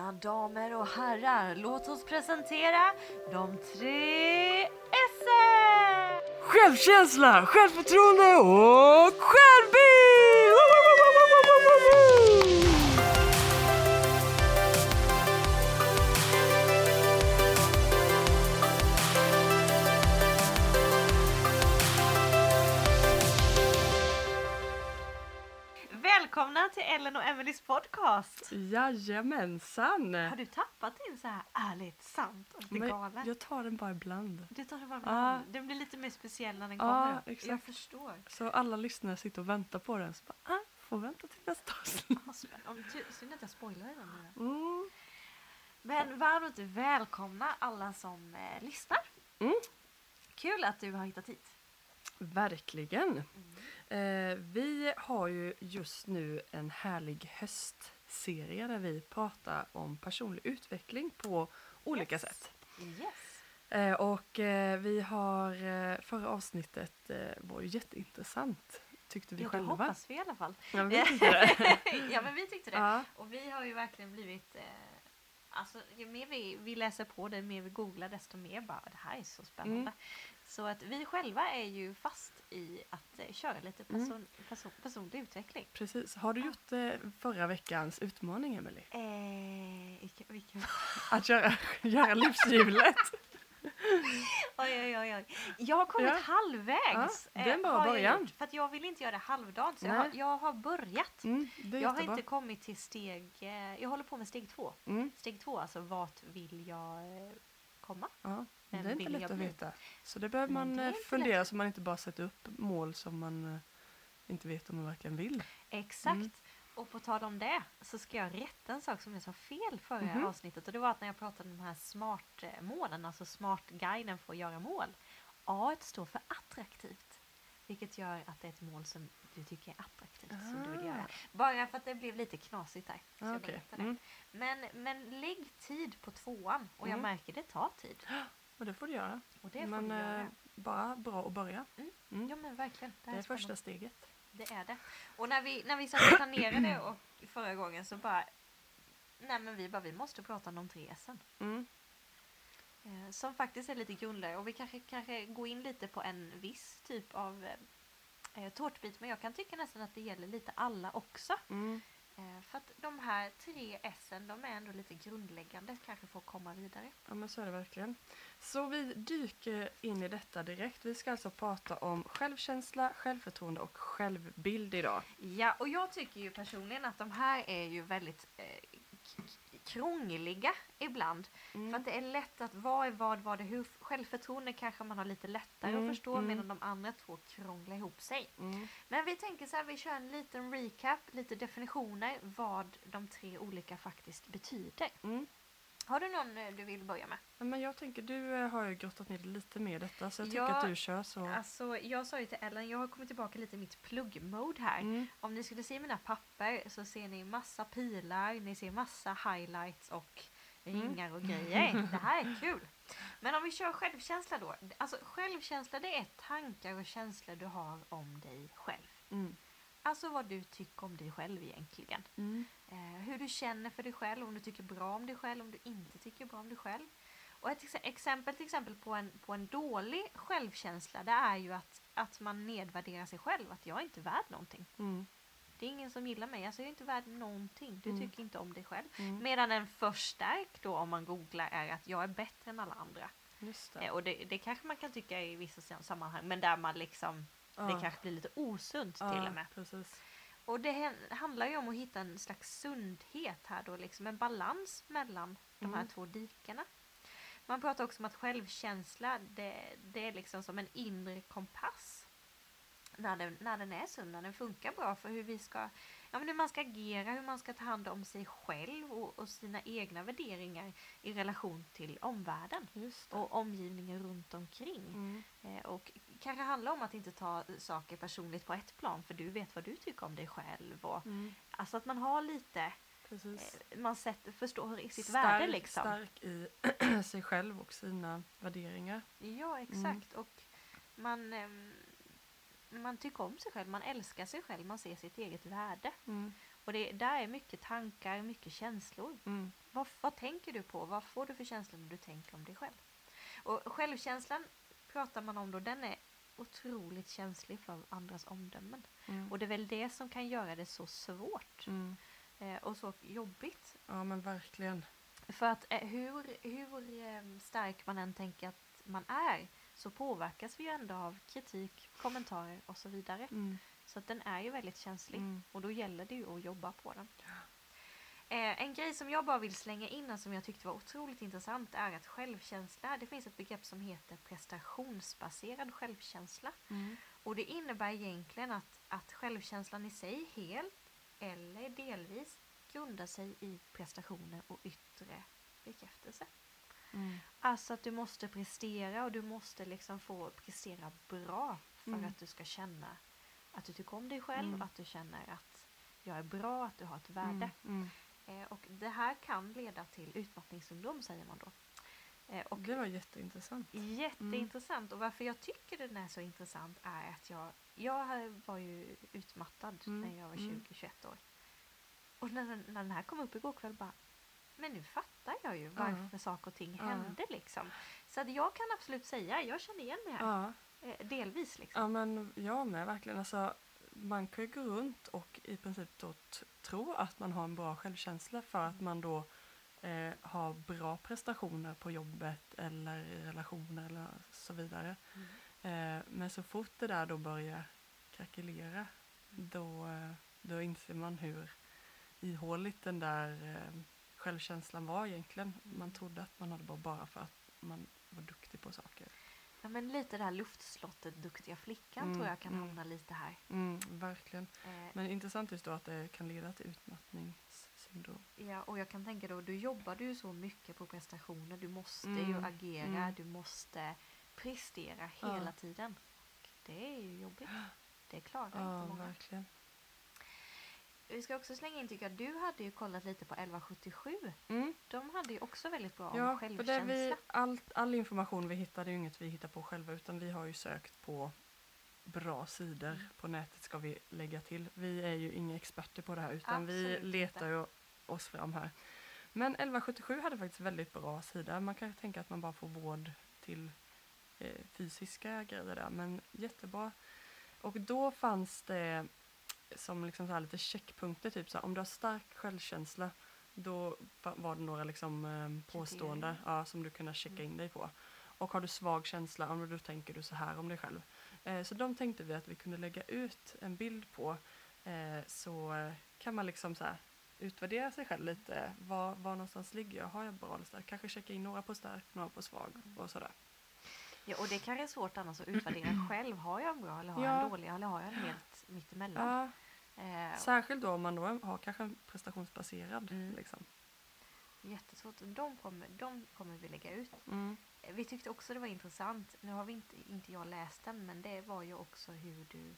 Mina damer och herrar, låt oss presentera de tre S. Självkänsla, självförtroende och själv Ellen och Emelies podcast. Jajamensan! Har du tappat din så här ärligt, sant och lite Men galen? jag tar den bara ibland. Du tar det bara Ja. med Den blir lite mer speciell när den Ja, kommer. då. Jag exakt. förstår. Så alla lyssnare sitter och väntar på den. Så bara, ah, får vänta till nästa avsnitt. Ah, Synd att jag spoilar den nu. Mm. Men varmt välkomna alla som eh, lyssnar. Mm. Kul att du har hittat hit. Verkligen. Eh, vi har ju just nu en härlig höstserie där vi pratar om personlig utveckling på olika Yes. sätt. Yes. Eh, och eh, vi har, eh, förra avsnittet eh, var ju jätteintressant tyckte vi Ja, det själva. hoppas vi i alla fall. Ja, vi tyckte det. ja men vi tyckte det. ja, Och vi har ju verkligen blivit eh, Alltså ju mer vi, vi läser på det, mer vi googlar desto mer bara det här är så spännande. Mm. Så att vi själva är ju fast i att eh, köra lite Mm. person, person, personlig utveckling. precis. Har du gjort eh, förra veckans utmaning Emelie? Eh, vilka, vilka... Att göra, göra livshjulet? oj, oj, oj, oj. Jag har kommit Ja. halvvägs. Ja, det är en bra har jag början. gjort, För att jag vill inte göra det halvdant. Så jag har, jag har börjat. Mm, Jag har inte kommit till steg... Eh, jag håller på med steg två. Mm, Steg två, alltså vart vill jag eh, komma? ja, det Vem är inte lätt jag att veta. Så det behöver man det eh, fundera lätt. så man inte bara sätter upp mål som man eh, inte vet om man verkligen vill. Exakt. Mm. Och på tal om det så ska jag rätta en sak som jag sa fel förra Mhm. avsnittet. Och det var att när jag pratade om de här smart-målen, alltså smart-guiden för att göra mål. A står för attraktivt. Vilket gör att det är ett mål som du tycker är attraktivt som du vill göra. Ah. Bara för att det blev lite knasigt där. Ah, jag det. Mm. Men, men lägg tid på tvåan och jag Mm. märker det tar tid. Och det får du göra. Och det får Men du eh, göra. bara bra att börja. Mm. Mm. Ja men verkligen. Det här är första steget. Det är det. Och när vi, när vi satt och planerade och förra gången så bara... Nej men vi bara, vi måste prata om de tre S'n. Mm. Eh, som faktiskt är lite grundläggande och vi kanske, kanske går in lite på en viss typ av eh, eh, tårtbit. Men jag kan tycka nästan att det gäller lite alla också. Mm. Eh, för att de här tre S'n, de är ändå lite grundläggande kanske för att komma vidare. Ja men så är det verkligen. Så vi dyker in i detta direkt. Vi ska alltså prata om självkänsla, självförtroende och självbild idag. Ja, och jag tycker ju personligen att de här är ju väldigt eh, krångliga ibland. Mm. För att det är lätt att vad är vad, vad är hur. Självförtroende kanske man har lite lättare Mm, att förstå mm. medan de andra två krånglar ihop sig. Mm. Men vi tänker så här, vi kör en liten recap, lite definitioner vad de tre olika faktiskt betyder. Har du någon eh, du vill börja med? Men jag tänker, du eh, har ju grottat ner lite mer i detta så jag tycker Ja, att du kör så. Alltså, jag sa ju till Ellen, jag har kommit tillbaka lite i mitt pluggmode här. Mm. Om ni skulle se mina papper så ser ni massa pilar, ni ser massa highlights och Mm. ringar och grejer. Det här är kul. Men om vi kör självkänsla då. Alltså självkänsla det är tankar och känslor du har om dig själv. Mm. Alltså vad du tycker om dig själv egentligen. Mm. Eh, hur du känner för dig själv, om du tycker bra om dig själv, om du inte tycker bra om dig själv. Och ett ex- exempel till exempel på en, på en dålig självkänsla det är ju att, att man nedvärderar sig själv, att jag är inte värd någonting. Mm. Det är ingen som gillar mig, alltså jag är inte värd någonting. Du Mm. tycker inte om dig själv. Mm. Medan en förstärk då om man googlar är att jag är bättre än alla andra. Just Eh, det. och det, det kanske man kan tycka i vissa sam- sammanhang men där man liksom, det Ja. kanske blir lite osunt Ja, till och med. Precis. Och det handlar ju om att hitta en slags sundhet här då, liksom en balans mellan de här Mm. två dikena. Man pratar också om att självkänsla, det, det är liksom som en inre kompass. När den, när den är sund, när den funkar bra för hur vi ska, ja men hur man ska agera, hur man ska ta hand om sig själv och, och sina egna värderingar i relation till omvärlden och omgivningen runt omkring. Mm. Eh, Och kanske handla om att inte ta saker personligt på ett plan för du vet vad du tycker om dig själv. Och, Mm. alltså att man har lite, Precis. eh, man sätter, förstår sitt stark, värde liksom. stark i sig själv och sina värderingar. Ja exakt och man, ehm, man tycker om sig själv, man älskar sig själv, man ser sitt eget värde. Mm. Och det där är mycket tankar, mycket känslor. Mm. Vad, vad tänker du på? Vad får du för känslor när du tänker om dig själv? Och självkänslan pratar man om då, den är otroligt känslig för andras omdömen. Mm. Och det är väl det som kan göra det så svårt Mm. eh, och så jobbigt. Ja men verkligen. För att eh, hur, hur eh, stark man än tänker att man är så påverkas vi ju ändå av kritik, kommentarer och så vidare. Mm. Så att den är ju väldigt känslig Mm. och då gäller det ju att jobba på den. Eh, en grej som jag bara vill slänga in och som jag tyckte var otroligt intressant är att självkänsla, det finns ett begrepp som heter prestationsbaserad självkänsla. Mm. Och det innebär egentligen att, att självkänslan i sig helt eller delvis grundar sig i prestationer och yttre bekräftelse. Mm. Alltså att du måste prestera och du måste liksom få prestera bra för Mm. att du ska känna att du tycker om dig själv, Mm. att du känner att jag är bra, att du har ett värde. Mm. Mm. Eh, och det här kan leda till utmattningssyndrom säger man då. Eh, och Det var jätteintressant. Jätteintressant och varför jag tycker den är så intressant är att jag, jag var ju utmattad Mm, när jag var mm. 20-21 år. Och när, den- när den här kom upp igår kväll bara men nu fattar jag ju varför saker och ting Ja. hände liksom. Så att jag kan absolut säga, jag känner igen mig här. Ja. Eh, delvis liksom. ja men jag med verkligen. Alltså, man kan ju gå runt och i princip då tro att man har en bra självkänsla för att man då eh, har bra prestationer på jobbet eller i relationer eller så vidare. Mm. Eh, men så fort det där då börjar krackelera då, då inser man hur ihåligt den där eh, självkänslan var egentligen. Man trodde att man hade bara bara för att man var duktig på saker. Ja, men lite det här luftslottet duktiga flickan Mm, tror jag kan mm. hamna lite här. Mm, verkligen. Eh, Men intressant just då att det kan leda till utmattningssyndrom. Ja, och jag kan tänka då, du jobbade ju så mycket på prestationer. Du måste ju Mm, agera, mm. du måste prestera Ja. hela tiden. Och det är ju jobbigt. Det klarar Ja, inte många. verkligen. Vi ska också slänga in tycker jag, du hade ju kollat lite på 1177. Mm. De hade ju också väldigt bra om Ja, för självkänsla. det vi, allt, all information vi hittar det är ju inget vi hittar på själva utan vi har ju sökt på bra sidor Mm. på nätet ska vi lägga till. Vi är ju inga experter på det här utan vi Absolut letar inte. ju oss fram här. Men 1177 hade faktiskt väldigt bra sida. Man kan tänka att man bara får vård till eh, fysiska grejer där men jättebra. Och då fanns det som liksom så lite checkpunkter typ så här, om du har stark självkänsla då var det några liksom eh, påståenden ja, som du kunde checka Mm. in dig på. Och har du svag känsla, då tänker du så här om dig själv. Eh, så de tänkte vi att vi kunde lägga ut en bild på eh, så kan man liksom så här utvärdera sig själv lite. Var, var någonstans ligger jag? Har jag bra eller stark? Kanske checka in några på stark, några på svag Mm. och sådär. Ja, och det kanske är svårt annars att utvärdera själv. Har jag en bra eller har jag Ja. en dålig eller har jag en helt mittemellan? Ja, Eh, särskilt då om man då har kanske en prestationsbaserad. Mm. Liksom. jättesvårt. De kommer, de kommer vi lägga ut. Mm. Eh, Vi tyckte också det var intressant. Nu har vi inte, inte jag läst den, men det var ju också hur du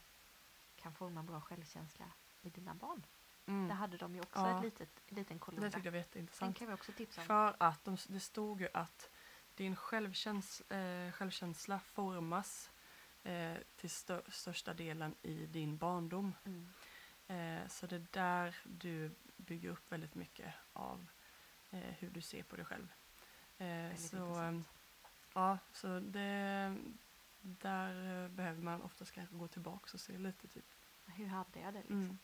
kan forma bra självkänsla med dina barn. Mm. Där hade de ju också Ja. ett litet, en liten kolumn. Det tyckte jag var Den jätteintressant. kan vi också tipsa om. För att de, det stod ju att din självkänsla, eh, självkänsla formas eh, till stö, största delen i din barndom. Mm. Eh, så det är där du bygger upp väldigt mycket av eh, hur du ser på dig själv. Eh, så, eh, ja, så det, där eh, behöver man oftast kanske gå tillbaka och se lite typ. Hur hade jag det liksom? Mm.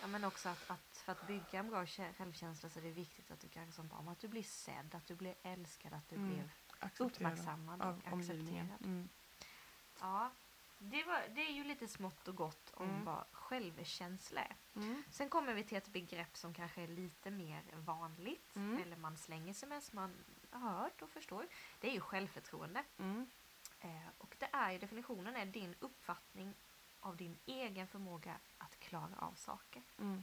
Ja, men också att, att för att bygga en bra kä- självkänsla så är det viktigt att du kanske som att du blir sedd, att du blir älskad, att du Mm. blev Acceptera uppmärksammad och accepterad. Mm. Ja, det, var, det är ju lite smått och gott om Mm. vad självkänsla är. Mm. Sen kommer vi till ett begrepp som kanske är lite mer vanligt, Mm. eller man slänger sig med, som man har hört och förstår. Det är ju självförtroende. Mm. Eh, och det är ju, definitionen är din uppfattning av din egen förmåga att klara av saker. Mm.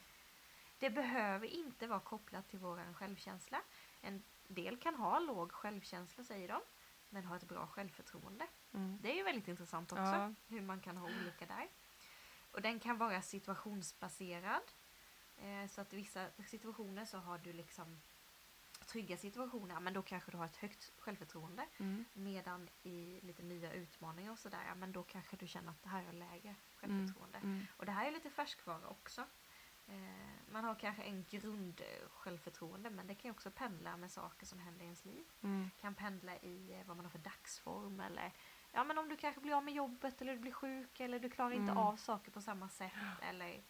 Det behöver inte vara kopplat till vår självkänsla. En del kan ha låg självkänsla säger de, men ha ett bra självförtroende. Mm. Det är ju väldigt intressant också, Ja. hur man kan ha olika där. Och den kan vara situationsbaserad. Eh, så att i vissa situationer så har du liksom trygga situationer, men då kanske du har ett högt självförtroende. Mm. Medan i lite nya utmaningar och sådär, men då kanske du känner att det här är lägre självförtroende. Mm. Och det här är lite färskvara också. Eh, man har kanske en grund eh, självförtroende men det kan ju också pendla med saker som händer i ens liv. Mm. Kan pendla i eh, vad man har för dagsform eller ja men om du kanske blir av med jobbet eller du blir sjuk eller du klarar inte Mm. av saker på samma sätt eller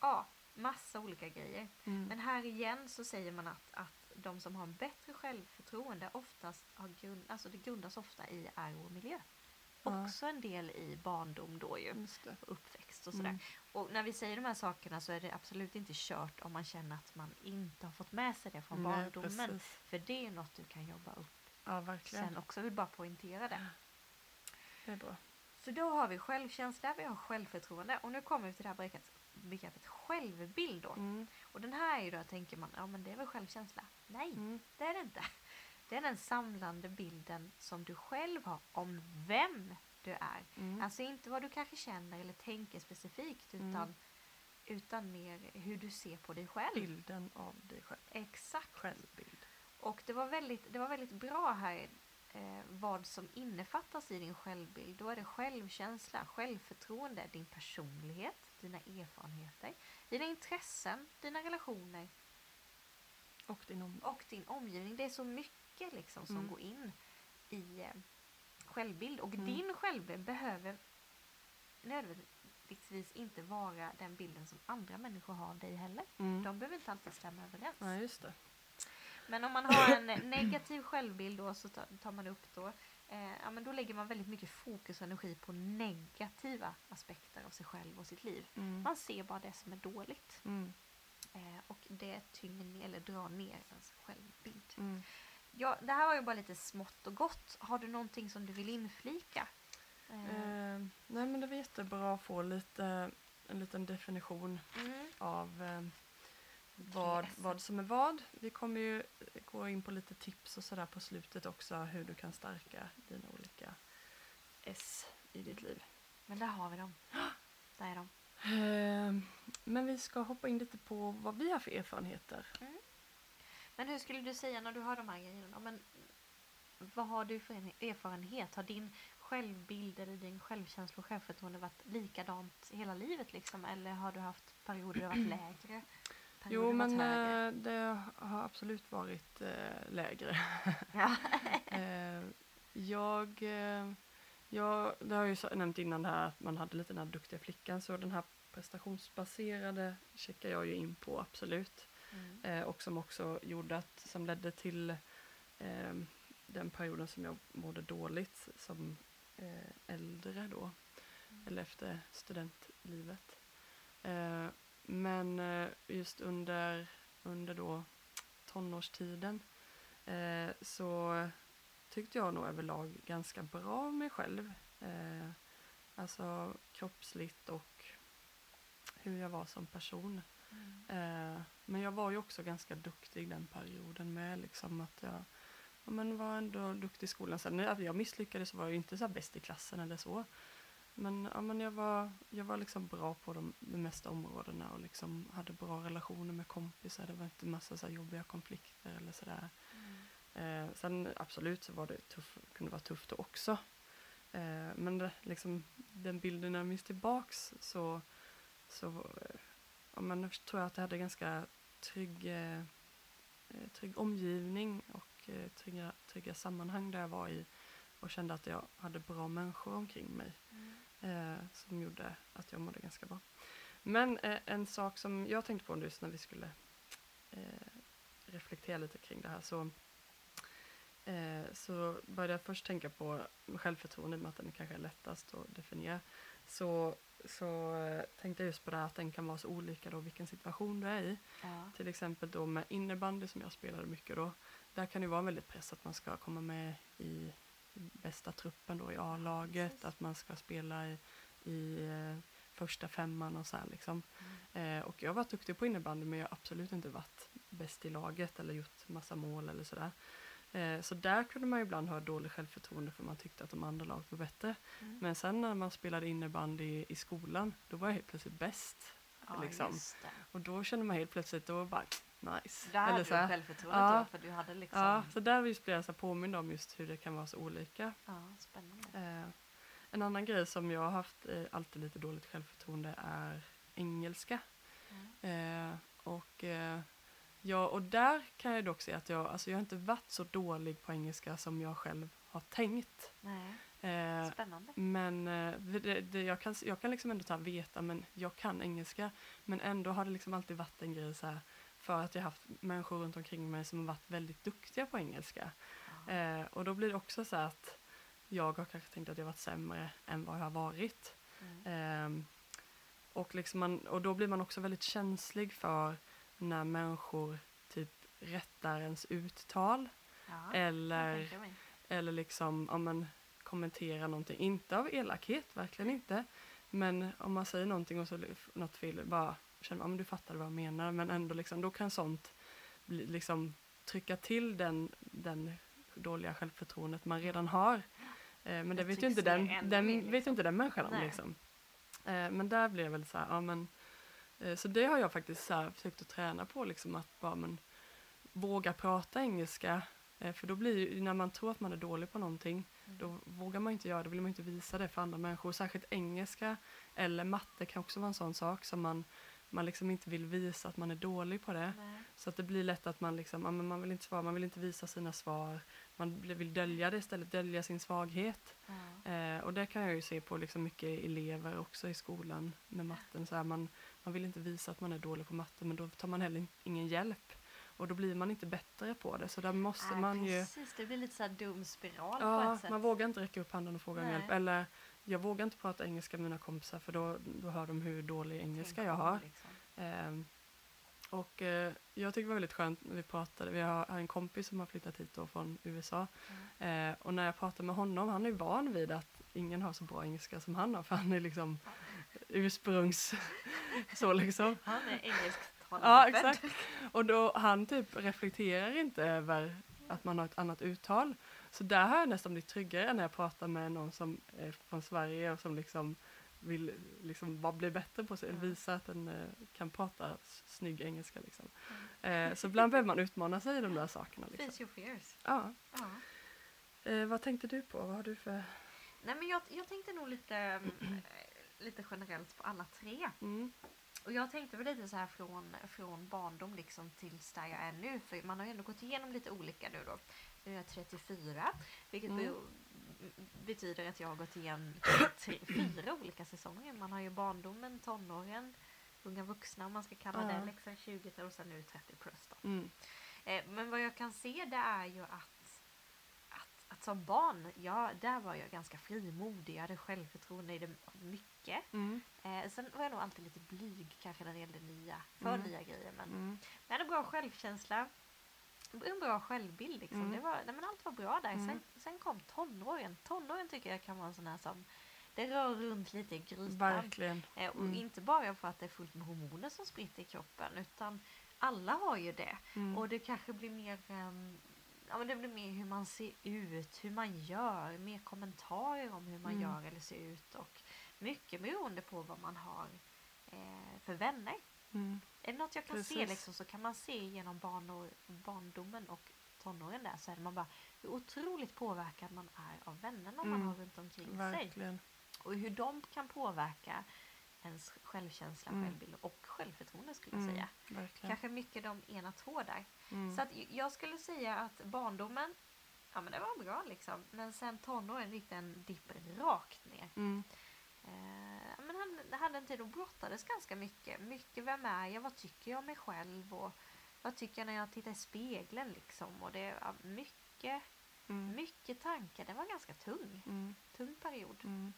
ja, massa olika grejer. Mm. Men här igen så säger man att, att de som har en bättre självförtroende oftast har grund, alltså det grundas ofta i arv och miljö. Ja. Också en del i barndom då ju, uppväxt och sådär. Mm. Och när vi säger de här sakerna så är det absolut inte kört om man känner att man inte har fått med sig det från Nej, barndomen. precis. För det är något du kan jobba upp Ja, verkligen. sen också. Jag vill bara poängtera det. Det är bra. Så då har vi självkänsla, vi har självförtroende och nu kommer vi till det här begreppet, begreppet självbild då. Mm. Och den här är ju då, tänker man, ja men det är väl självkänsla? Nej, Mm. det är det inte. Det är den samlande bilden som du själv har om vem du är. Mm. Alltså inte vad du kanske känner eller tänker specifikt utan, Mm. utan mer hur du ser på dig själv. Bilden av dig själv. Exakt. Självbild. Och det var väldigt, det var väldigt bra här eh, vad som innefattas i din självbild. Då är det självkänsla, självförtroende, din personlighet, dina erfarenheter, dina intressen, dina relationer Och din om... och din omgivning. Det är så mycket liksom som Mm. går in i eh, självbild. Och Mm. din självbild behöver nödvändigtvis inte vara den bilden som andra människor har av dig heller. Mm. De behöver inte alltid stämma överens. Ja, just det. Men om man har en negativ självbild då så tar man upp då eh, ja, men då lägger man väldigt mycket fokus och energi på negativa aspekter av sig själv och sitt liv. Mm. Man ser bara det som är dåligt Mm. eh, och det tynger ner, eller drar ner ens självbild. Mm. Ja, det här var ju bara lite smått och gott. Har du någonting som du vill inflika? Eh, Eh, nej men det var jättebra att få lite, en liten definition mm, av eh, vad, vad som är vad. Vi kommer ju gå in på lite tips och sådär på slutet också hur du kan stärka dina olika S i ditt liv. men där har vi dem. Där är de. Eh, men vi ska hoppa in lite på vad vi har för erfarenheter. Men hur skulle du säga när du hör de här grejerna? Men, vad har du för en erfarenhet? Har din självbild eller din självkänsla och självförtroende varit likadant hela livet liksom? Eller har du haft perioder där det varit lägre? Jo men högre? eh, det har absolut varit eh, lägre. Ja. Eh, jag, jag, det har jag ju nämnt innan det här att man hade lite den här duktiga flickan så den här prestationsbaserade checkar jag ju in på absolut. Mm. Och som också gjorde att, som ledde till den perioden som jag mådde dåligt som äldre då, Mm. eller efter studentlivet. Men eh, just under, under då tonårstiden eh, så tyckte jag nog överlag ganska bra om mig själv. Eh, alltså kroppsligt och hur jag var som person. Mm. Eh, men jag var ju också ganska duktig den perioden med liksom att jag ja, men var ändå duktig i skolan. Sen när jag misslyckades så var jag ju inte så bäst i klassen eller så. Men, ja, men jag, var, jag var liksom bra på de, de mesta områdena och liksom hade bra relationer med kompisar. Det var inte massa så jobbiga konflikter eller sådär. Mm. Eh, sen absolut så var det tuff, kunde vara tufft också. Eh, men det, liksom, den bilden när jag minns tillbaks så, så ja, men, tror jag att jag hade ganska trygg, eh, eh, trygg omgivning och eh, trygga, trygga sammanhang där jag var i och kände att jag hade bra människor omkring mig Mm. Eh, som gjorde att jag mådde ganska bra. Men eh, en sak som jag tänkte på just när vi skulle eh, reflektera lite kring det här så, eh, så började jag först tänka på självförtroende med att den kanske är lättast att definiera. Så, så eh, tänkte jag just på det här att den kan vara så olika då vilken situation du är i. Ja. Till exempel då med innebandy som jag spelade mycket då. Där kan det vara väldigt press att man ska komma med i bästa truppen då i A-laget. Att man ska spela i, i eh, första femman och så här liksom. Mm. Eh, och jag har varit duktig på innebandy men jag har absolut inte varit bäst i laget eller gjort massa mål eller sådär. Eh, så där kunde man ibland ha dåligt självförtroende för man tyckte att de andra laget var bättre. Mm. Men sen när man spelade innebandy i, i skolan, då var jag helt plötsligt bäst. ja, liksom. Och då kände man helt plötsligt, då bara nice. Där Eller så här. självförtroendet Ja. då, för du hade liksom... Ja, så där just blev jag så påmind om just hur det kan vara så olika. Ja, spännande. Eh, en annan grej som jag har haft eh, alltid lite dåligt självförtroende är engelska. Mm. Eh, och, eh, ja, och där kan jag dock se att jag, alltså jag har inte varit så dålig på engelska som jag själv har tänkt. Nej, Eh, spännande. men eh, det, det, jag, kan, jag kan liksom ändå ta veta, men jag kan engelska. Men ändå har det liksom alltid varit en grej så här, för att jag haft människor runt omkring mig som har varit väldigt duktiga på engelska. Ja. Eh, och då blir det också så att jag har kanske tänkt att jag varit sämre än vad jag har varit. Mm. Ehm, och, liksom man, och då blir man också väldigt känslig för när människor typ rättar ens uttal. Ja, eller, eller liksom om man kommenterar någonting. Inte av elakhet, verkligen inte. Men om man säger någonting och så något fel, bara känner men du fattar vad jag menar. Men ändå liksom, då kan sånt bli, liksom trycka till den, den dåliga självförtroendet man redan har. Eh, men det Det vet ju inte den, den, mer, vet liksom. inte den människan om. Liksom. Eh, men där blir jag väl så här, ja men eh, så det har jag faktiskt så här, försökt att träna på, liksom att bara men, våga prata engelska. Eh, för då blir ju, när man tror att man är dålig på någonting, Mm. då vågar man inte göra det, då vill man inte visa det för andra människor. Särskilt engelska eller matte kan också vara en sån sak som man, man liksom inte vill visa att man är dålig på det. Nej. Så att det blir lätt att man liksom, ja, man vill inte svara, man vill inte visa sina svar. Man vill dölja det istället, dölja sin svaghet. Ja. Eh, och det kan jag ju se på liksom mycket elever också i skolan med matten. Så här, man, man vill inte visa att man är dålig på matte men då tar man heller in- ingen hjälp. Och då blir man inte bättre på det. Så där måste Nej, man ju... precis, det blir lite så här dum spiral på Ja, ett sätt. man vågar inte räcka upp handen och fråga om hjälp. Eller jag vågar inte prata engelska med mina kompisar för då, då hör de hur dålig engelska jag har. liksom. Ehm, och eh, jag tycker det var väldigt skönt när vi pratade. Vi har, har en kompis som har flyttat hit då från USA. Mm. Eh, och när jag pratar med honom, han är van vid att ingen har så bra engelska som han har. För han är liksom ursprungs... så liksom. Han är engelsktalande Ja, exakt. Och då, han typ reflekterar inte över att man har ett annat uttal. Så där har jag nästan blivit tryggare när jag pratar med någon som är från Sverige och som liksom vill liksom bara bli bättre på sig, Ja. visa att den eh, kan prata snygg engelska. Liksom. Eh, så ibland behöver man utmana sig i de där sakerna. Liksom. Face your fears. Ja. Ja. Eh, vad tänkte du på? Vad har du för... Nej men jag, jag tänkte nog lite, mm, eh, lite generellt på alla tre. Mm. Och jag tänkte väl lite så här från, från barndom liksom tills där jag är nu. För man har ju ändå gått igenom lite olika nu då. Nu är jag 34. Vilket Mm. be- betyder att jag har gått igenom tre, fyra olika säsonger. Man har ju barndomen, tonåren, unga vuxna om man ska kalla det. Liksom 20 och sen nu 30 plus då. Mm. Eh, men vad jag kan se det är ju att, att, att som barn, ja, där var jag ganska frimodig. Jag hade självförtroende i det mycket. Mm. Eh, sen var jag nog alltid lite blyg kanske när det gällde nya, för Mm. nya grejer. Men Mm. jag hade bra självkänsla. En bra självbild liksom. Mm. Det var, nej, men allt var bra där. Mm. Sen, sen kom tonåren. Tonåren tycker jag kan vara en sån här som det rör runt lite i grytan. Verkligen. Eh, och Mm. inte bara för att det är fullt med hormoner som spritter i kroppen utan alla har ju det. Mm. Och det kanske blir mer ehm, Ja, men det blir mer hur man ser ut, hur man gör, mer kommentarer om hur man Mm. gör eller ser ut och mycket beroende på vad man har eh, för vänner. Mm. Är det något jag kan se Precis. liksom, så kan man se genom barnår, barndomen och tonåren där så är man bara hur otroligt påverkad man är av vännerna man Mm. har runt omkring sig. Verkligen. Och hur de kan påverka ens självkänsla, Mm. självbild och självförtroende skulle jag Mm. säga. Verkligen. Kanske mycket de ena två där. Mm. Så att jag skulle säga att barndomen, ja men det var bra liksom. Men sen tonåren gick den dipp rakt ner. Mm. Eh, men han hade en tid och brottades ganska mycket. Mycket vem är jag, vad tycker jag om mig själv och vad tycker jag när jag tittar i spegeln liksom. Och det var mycket, Mm. mycket tankar. Det var ganska tung, Mm. tung period. Mm.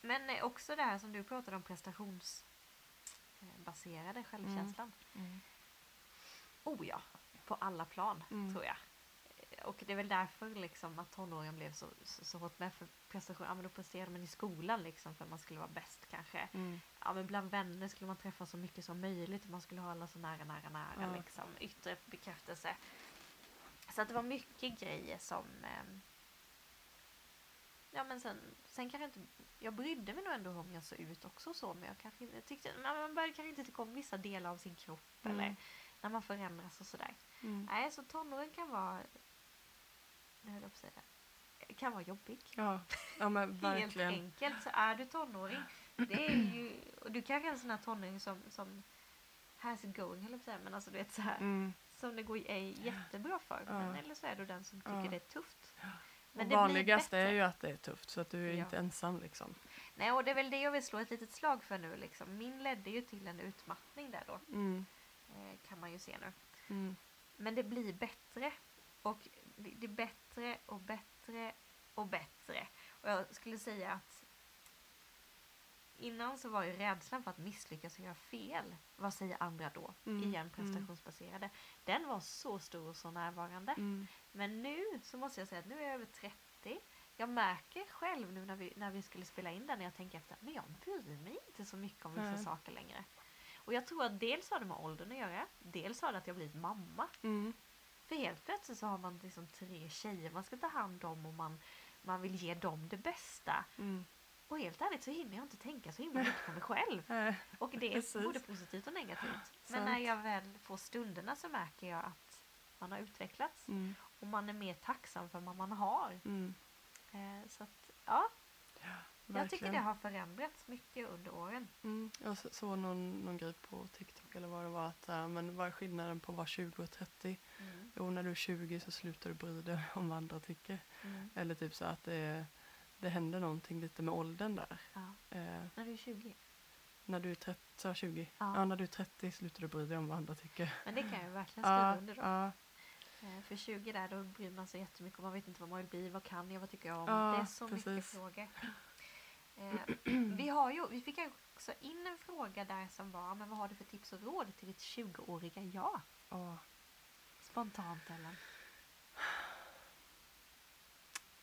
Men eh, också det här som du pratade om prestationsbaserade självkänslan. Mm. Oh ja, på alla plan Mm. tror jag. Eh, Och det är väl därför liksom att tonåringen blev så, så, så hårt med för prestation. Ja men då presterade man i skolan liksom för man skulle vara bäst kanske. Mm. Ja men bland vänner skulle man träffa så mycket som möjligt och man skulle ha alla så nära, nära, nära Ja. liksom. Yttre bekräftelse. Så att det var mycket grejer som ehm, Ja men sen, sen kanske inte, jag brydde mig nog ändå om jag såg ut också så men jag kanske inte, tyckte, man man började kanske inte tycka om vissa delar av sin kropp Mm. eller när man förändras och sådär. Mm. Nej, så tonåren kan vara, det höll jag på att säga, kan vara jobbig. Ja. ja, men Helt verkligen. enkelt så är du tonåring, det är ju, och du kanske är en sån här tonåring som, som has going, höll jag på att säga, men alltså du vet så här. Mm. Som det går, är jättebra för. Ja. Men, eller så är du den som tycker Ja. det är tufft. Och Men det blir vanligast är ju att det är tufft så att du är Ja. inte ensam liksom. Nej, och det är väl det jag vill slå ett litet slag för nu liksom. Min ledde ju till en utmattning där då. Mm. Eh, kan man ju se nu. Mm. Men det blir bättre. Och det är bättre och bättre och bättre. Och jag skulle säga att innan så var ju rädslan för att misslyckas och göra fel. Vad säger andra då? Mm, Igen mm. prestationsbaserade. Den var så stor och så närvarande. Mm. Men nu så måste jag säga att nu är jag över 30. Jag märker själv nu när vi, när vi skulle spela in den när jag tänker efter. Men jag bryr mig inte så mycket om vissa Nej. saker längre. Och jag tror att dels har det med åldern att göra. Dels har det att jag blivit mamma. Mm. För helt plötsligt så har man liksom tre tjejer man ska ta hand om och man, man vill ge dem det bästa. Mm. Och helt ärligt så hinner jag inte tänka så himla mycket på mig själv. Och det är Precis. både positivt och negativt. Men när jag väl får stunderna så märker jag att man har utvecklats. Mm. Och man är mer tacksam för vad man har. Mm. Eh, så att, ja, jag tycker Verkligen. det har förändrats mycket under åren. Mm, jag så- såg någon, någon grej på TikTok eller vad det var att äh, men vad är skillnaden på att vara 20 och 30? Mm. Jo, när du är 20 så slutar du bry dig om vad andra tycker. Mm. Eller typ så att det, det händer någonting lite med åldern där. Ja. Eh, När du är 20. när du är 30, så jag 20? Ja. Ja. när du är 30 slutar du bry dig om vad andra tycker. Men det kan jag verkligen skriva Ja, under då. ja, Eh, För 20 där, då bryr man sig jättemycket om. Man vet inte vad man vill bli, vad kan jag, vad tycker jag om? Ja, det är så mycket precis. frågor. Eh, vi, har ju, vi fick också in en fråga där som var, men vad har du för tips och råd till ditt 20-åriga jag? ja. Spontant Ellen.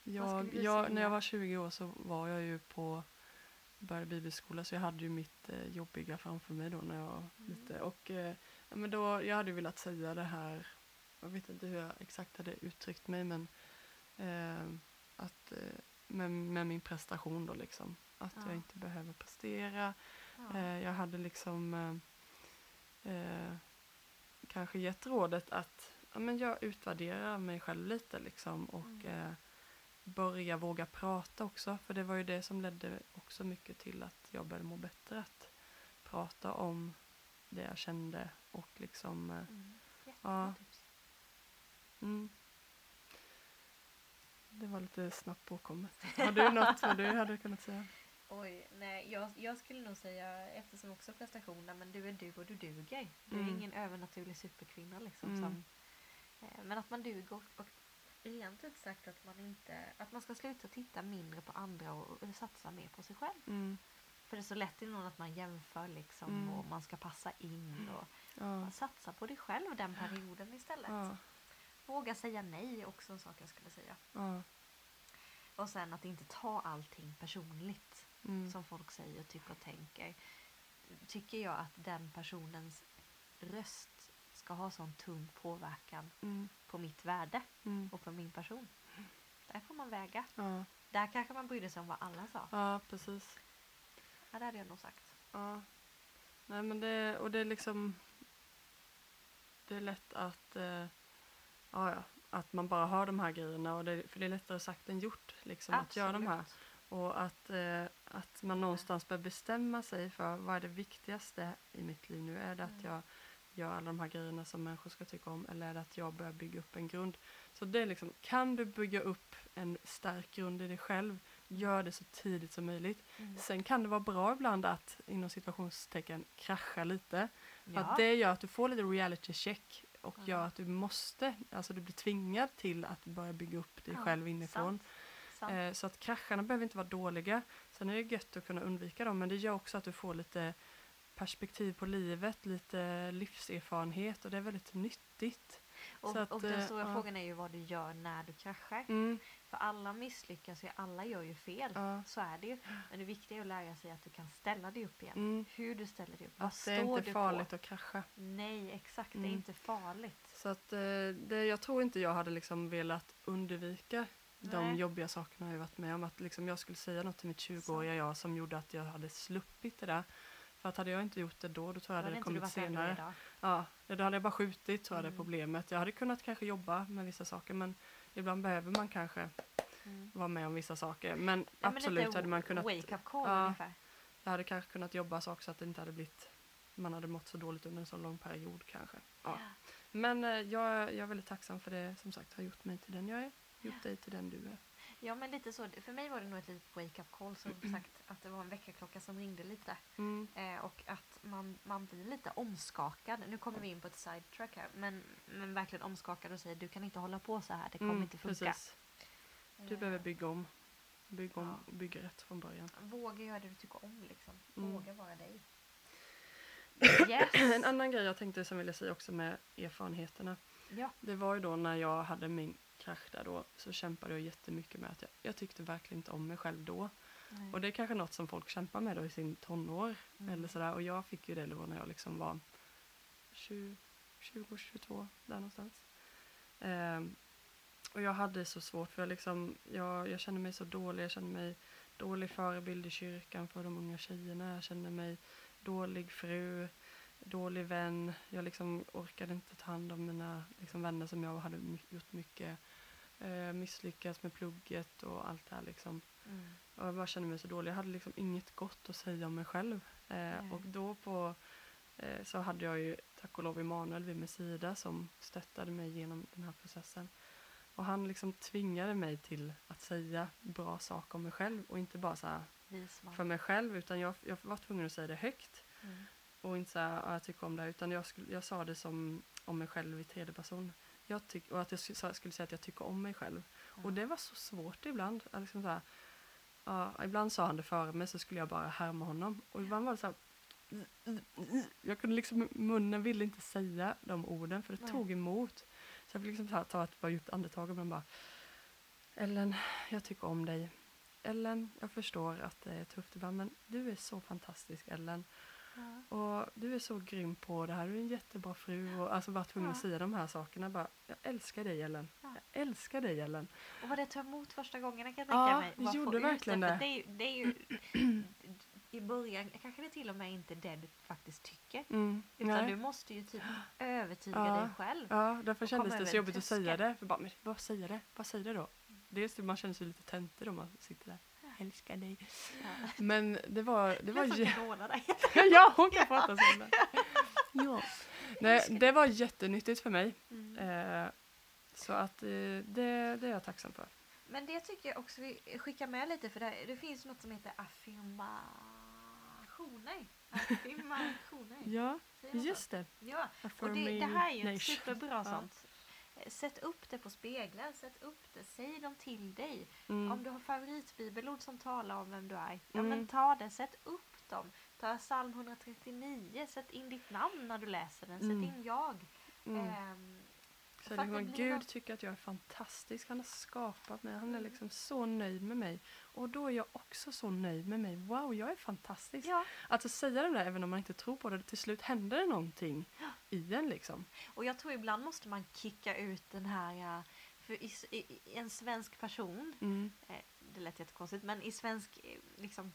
Jag, jag, när jag var 20 år så var jag ju på började bibelskola så jag hade ju mitt eh, jobbiga framför mig då när jag var Mm. lite och eh, men då, jag hade velat säga det här jag vet inte hur jag exakt hade uttryckt mig men eh, att eh, med, med min prestation då liksom att Ja. jag inte behöver prestera Ja. Eh, jag hade liksom eh, eh, kanske gett rådet att ja, men jag utvärderar mig själv lite liksom och Mm. eh, börja våga prata också. För det var ju det som ledde också mycket till att jag började må bättre. Att prata om det jag kände och liksom eh, Mm. Ja. tips. mm. Det var lite snabbt påkommet. Har du något vad du hade kunnat säga? Oj, nej, jag, jag skulle nog säga, eftersom också prestationen, men du är du och du duger. Du är Mm. ingen övernaturlig superkvinna liksom. Mm. Som, eh, men att man duger och, och rent ut sagt att man inte, att man ska sluta titta mindre på andra och, och satsa mer på sig själv. Mm. För det är så lätt innan att man jämför liksom Mm. och man ska passa in och Ja. satsa på dig själv den perioden istället. Ja. Våga säga nej är också en sak jag skulle säga. Ja. Och sen att inte ta allting personligt. Mm. som folk säger, tycker och tänker. Tycker jag att den personens röst ska ha sån tung påverkan Mm. på mitt värde Mm. och på min person. Där får man väga. Ja. Där kanske man brydde sig om vad alla sa. ja, precis. Ja, det hade jag nog sagt. Ja. Nej men det, och det är liksom Det är lätt att eh, ja, ja, att man bara har de här grejerna och det, för det är lättare sagt än gjort liksom att göra de här. Och att, eh, att man någonstans bör bestämma sig för vad är det viktigaste i mitt liv nu? Är det att Mm. jag gör alla de här grejerna som människor ska tycka om eller är det att jag börjar bygga upp en grund? Så det är liksom, kan du bygga upp en stark grund i dig själv, gör det så tidigt som möjligt. Mm. Sen kan det vara bra ibland att inom situationstecken krascha lite. För Ja. att det gör att du får lite reality check och Ja. gör att du måste, alltså du blir tvingad till att börja bygga upp dig Ja, själv inifrån. Sant. Sant. Eh, så att krascharna behöver inte vara dåliga. Sen är det gött att kunna undvika dem men det gör också att du får lite perspektiv på livet, lite livserfarenhet och det är väldigt nyttigt. Och, att, och den eh, stora ja. frågan är ju vad du gör när du kraschar. Mm, För alla misslyckas ju, alla gör ju fel. ja, Så är det ju. Men det viktiga är att lära sig att du kan ställa dig upp igen. mm. Hur du ställer dig upp. Vad Att det är står inte du farligt på? att krascha. Nej, exakt. Det är Mm. inte farligt. Så att eh, det, jag tror inte jag hade liksom velat undvika de Nej. jobbiga sakerna jag varit med om. Att liksom jag skulle säga något till mitt 20-åriga jag som gjorde att jag hade sluppit det där. För att hade jag inte gjort det då, då tror jag det hade kommit senare. Ja, då hade jag bara skjutit tror jag det Mm. problemet. Jag hade kunnat kanske jobba med vissa saker men ibland behöver man kanske Mm. vara med om vissa saker. Men Ja, men absolut lite hade man kunnat, Wake up call ja. ungefär. jag hade kanske kunnat jobba saker så att det inte hade blivit man hade mått så dåligt under en så lång period kanske. Ja. Men eh, jag, jag är väldigt tacksam för det som sagt har gjort mig till den jag är, gjort Ja. dig till den du är. Ja, men lite så. För mig var det nog ett litet wake-up call, som sagt, att det var en väckarklocka som ringde lite. Mm. Eh, och att man, man blir lite omskakad. Nu kommer vi in på ett sidetrack här, men, men verkligen omskakad och säger du kan inte hålla på så här, det kommer Mm, inte funka. Precis. Du Eh, behöver bygga om. Bygga om Ja. bygga rätt från början. Våga göra det du tycker om, liksom. Mm. Våga vara dig. Yes! En annan grej jag tänkte som ville säga också med erfarenheterna. Ja. Det var ju då när jag hade min krasch där då så kämpade jag jättemycket med att jag, jag tyckte verkligen inte om mig själv då. Nej. Och det är kanske något som folk kämpar med då i sin tonår Mm. eller sådär. Och jag fick ju det då när jag liksom var 20, 20 22 där någonstans. Ehm, och jag hade så svårt för jag liksom, jag, jag kände mig så dålig. Jag kände mig dålig förebild i kyrkan för de unga tjejerna. Jag kände mig dålig fru, dålig vän. Jag liksom orkade inte ta hand om mina liksom, vänner som jag hade my- gjort mycket. Eh, misslyckats med plugget och allt det här liksom. Mm. Och jag bara kände mig så dålig. Jag hade liksom inget gott att säga om mig själv. Eh, Nej. och då på eh, så hade jag ju tack och lov Emanuel vid min sida som stöttade mig genom den här processen. Och han liksom tvingade mig till att säga bra saker om mig själv och inte bara så här för mig själv utan jag, jag var tvungen att säga det högt Mm. och inte så här, "Ja, jag tycker om det här", utan jag, skulle, jag sa det som om mig själv i tredje person. Jag tyck, och att jag skulle, säga att jag tycker om mig själv. Ja. Och det var så svårt ibland. att Liksom så här, ja, ibland sa han det före mig så skulle jag bara härma honom. Och ibland var det så här, jag kunde liksom, munnen ville inte säga de orden för det Nej. tog emot. Så jag fick liksom så här, ta ett par djupt andetag och bara Ellen, jag tycker om dig. Ellen, jag förstår att det är tufft ibland men du är så fantastisk Ellen. Ja. Och du är så grym på det här, du är en jättebra fru. Och alltså bara tvungen att Ja. säga de här sakerna. Bara, jag älskar dig Ellen. Ja. Jag älskar dig Ellen. Och vad det tog emot första gången kan jag Ja, tänka mig. få gjorde verkligen det. Det är, det är ju i början kanske det till och med inte är det du faktiskt tycker. Mm, Utan nej. du måste ju typ övertyga Ja. dig själv. Ja, därför kändes det så jobbigt att säga det. För bara, men vad säger det? Vad säger det då? Dels det, man känner sig lite töntig då man sitter där. Älskar dig. Ja. Men det var... Det var som där. ja, hon kan prata ibland. Ja. Nej, det var jättenyttigt för mig. Mm. Eh, så att eh, det, det är jag tacksam för. Men det tycker jag också vi skickar med lite för det, det finns något som heter affirmationer. Affirmationer. Ja, just det. Ja, och det, det här är ju ett superbra Ja. sånt. Sätt upp det på spegeln, sätt upp det, säg dem till dig. Mm. Om du har favoritbibelord som talar om vem du är, ja Mm. men ta det, sätt upp dem. Ta psalm 139, sätt in ditt namn när du läser den, Mm. sätt in jag. Mm. Ehm, Så liksom, Gud tycker att jag är fantastisk. Han har skapat mig. Han är Mm. liksom så nöjd med mig. Och då är jag också så nöjd med mig. Wow, jag är fantastisk. ja, Alltså säga det där även om man inte tror på det. Till slut händer det någonting i en liksom. och jag tror ibland måste man kicka ut den här, för i, i, i en svensk person, Mm. eh, det lät jättekonstigt, men i svensk eh, liksom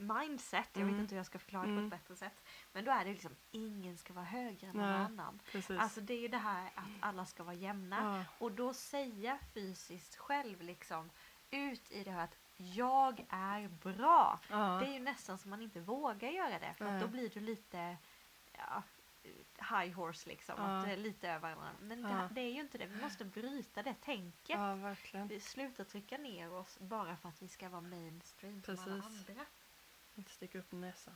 mindset, jag Mm. vet inte hur jag ska förklara det på Mm. ett bättre sätt, men då är det liksom ingen ska vara högre än någon Nej. annan. Precis. Alltså det är ju det här att alla ska vara jämna. ja. Och då säga fysiskt själv liksom ut i det här att jag är bra. Ja. Det är ju nästan som man inte vågar göra det för Nej. då blir du lite ja, high horse liksom. Ja. Att det är lite över varandra. Men Ja. det, det är ju inte det. Vi måste bryta det tänket. ja. Vi slutar trycka ner oss bara för att vi ska vara mainstream som alla Precis. andra. Inte sticka upp näsan.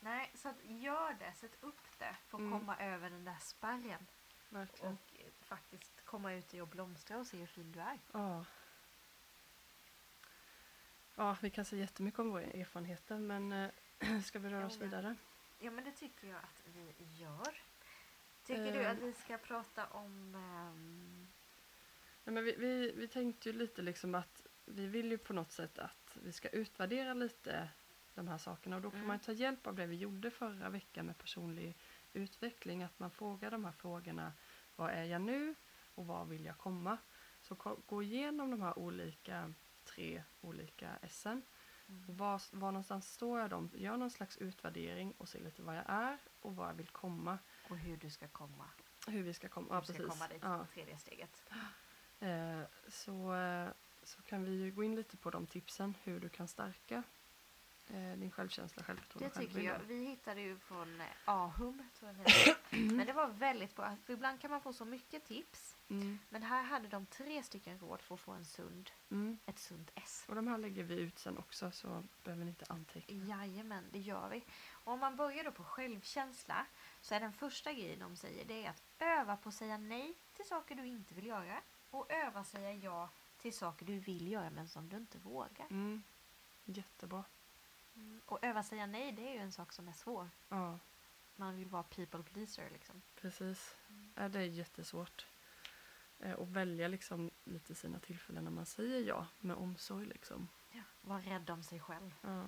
Nej, så att gör det. Sätt upp det för att Mm. komma över den där spärren. Verkligen. Och eh, faktiskt komma ut i och blomstra och se hur fin du är. Ja. Ja, vi kan säga jättemycket om våra erfarenheter men eh, ska vi röra Jo, oss vidare? Ja, men det tycker jag att vi gör. Tycker du Eh. att vi ska prata om... ehm, Nej, men vi, vi, vi tänkte ju lite liksom att vi vill ju på något sätt att vi ska utvärdera lite de här sakerna och då kan Mm. man ta hjälp av det vi gjorde förra veckan med personlig utveckling. Att man frågar de här frågorna. Vad är jag nu och var vill jag komma? Så gå igenom de här olika tre olika S'en. mm, var, var någonstans står jag dem? Gör någon slags utvärdering och se lite vad jag är och var jag vill komma. och hur du ska komma. Hur vi ska komma. Hur Ja, ska precis. komma dit, Ja. tredje steget. Eh, så, eh, så kan vi ju gå in lite på de tipsen hur du kan stärka din självkänsla, Det självförtroende, tycker självbild jag. Vi hittade ju från eh, Ahum, tror jag det. Men det var väldigt bra. För ibland kan man få så mycket tips. Mm, Men här hade de tre stycken råd för att få en sund, mm. ett sunt S. Och de här lägger vi ut sen också så behöver ni inte anteckna. Jajamän, det gör vi. Och om man börjar då på självkänsla så är den första grejen de säger det är att öva på att säga nej till saker du inte vill göra och öva säga ja till saker du vill göra men som du inte vågar. Mm. Jättebra. Mm. Och öva säga nej det är ju en sak som är svår. Ja, Man vill vara people pleaser liksom. precis. Mm. Ja, det är jättesvårt. Eh, och välja liksom lite sina tillfällen när man säger ja med omsorg liksom. Ja. Var rädd om sig själv. Ja.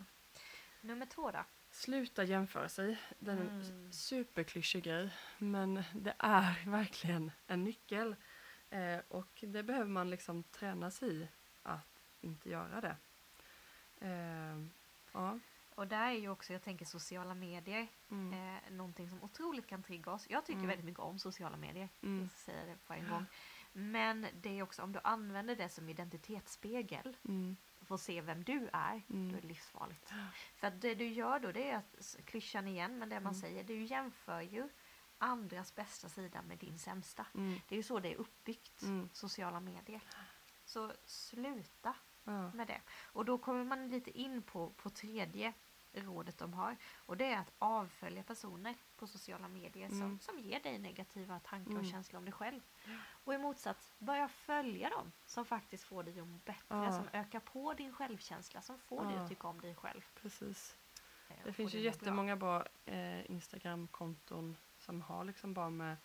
Nummer två då? Sluta jämföra sig. Det är en Mm. superklyschig grej. Men det är verkligen en nyckel. Eh, och det behöver man liksom träna sig i att inte göra det. Eh, ja. Och där är ju också, jag tänker sociala medier, Mm. eh, någonting som otroligt kan trigga oss. Jag tycker Mm. väldigt mycket om sociala medier. Mm. Jag säga det på en gång. Men det är också om du använder det som identitetsspegel Mm. för att se vem du är, Mm. då är det livsfarligt. För att det du gör då, det är att, klyschan igen, men det man Mm. säger, du jämför ju andras bästa sida med din sämsta. Mm. Det är ju så det är uppbyggt, Mm. sociala medier. Så sluta Ja. med det. Och då kommer man lite in på, på tredje rådet de har. Och det är att avfölja personer på sociala medier som, Mm. som ger dig negativa tankar och Mm. känslor om dig själv. Och i motsats, börja följa dem som faktiskt får dig att må bättre, Ja. som ökar på din självkänsla, som får dig Ja. att tycka om dig själv. Precis. eh, Det och finns ju dig må bra. jättemånga bra eh, Instagram-konton som har liksom bara med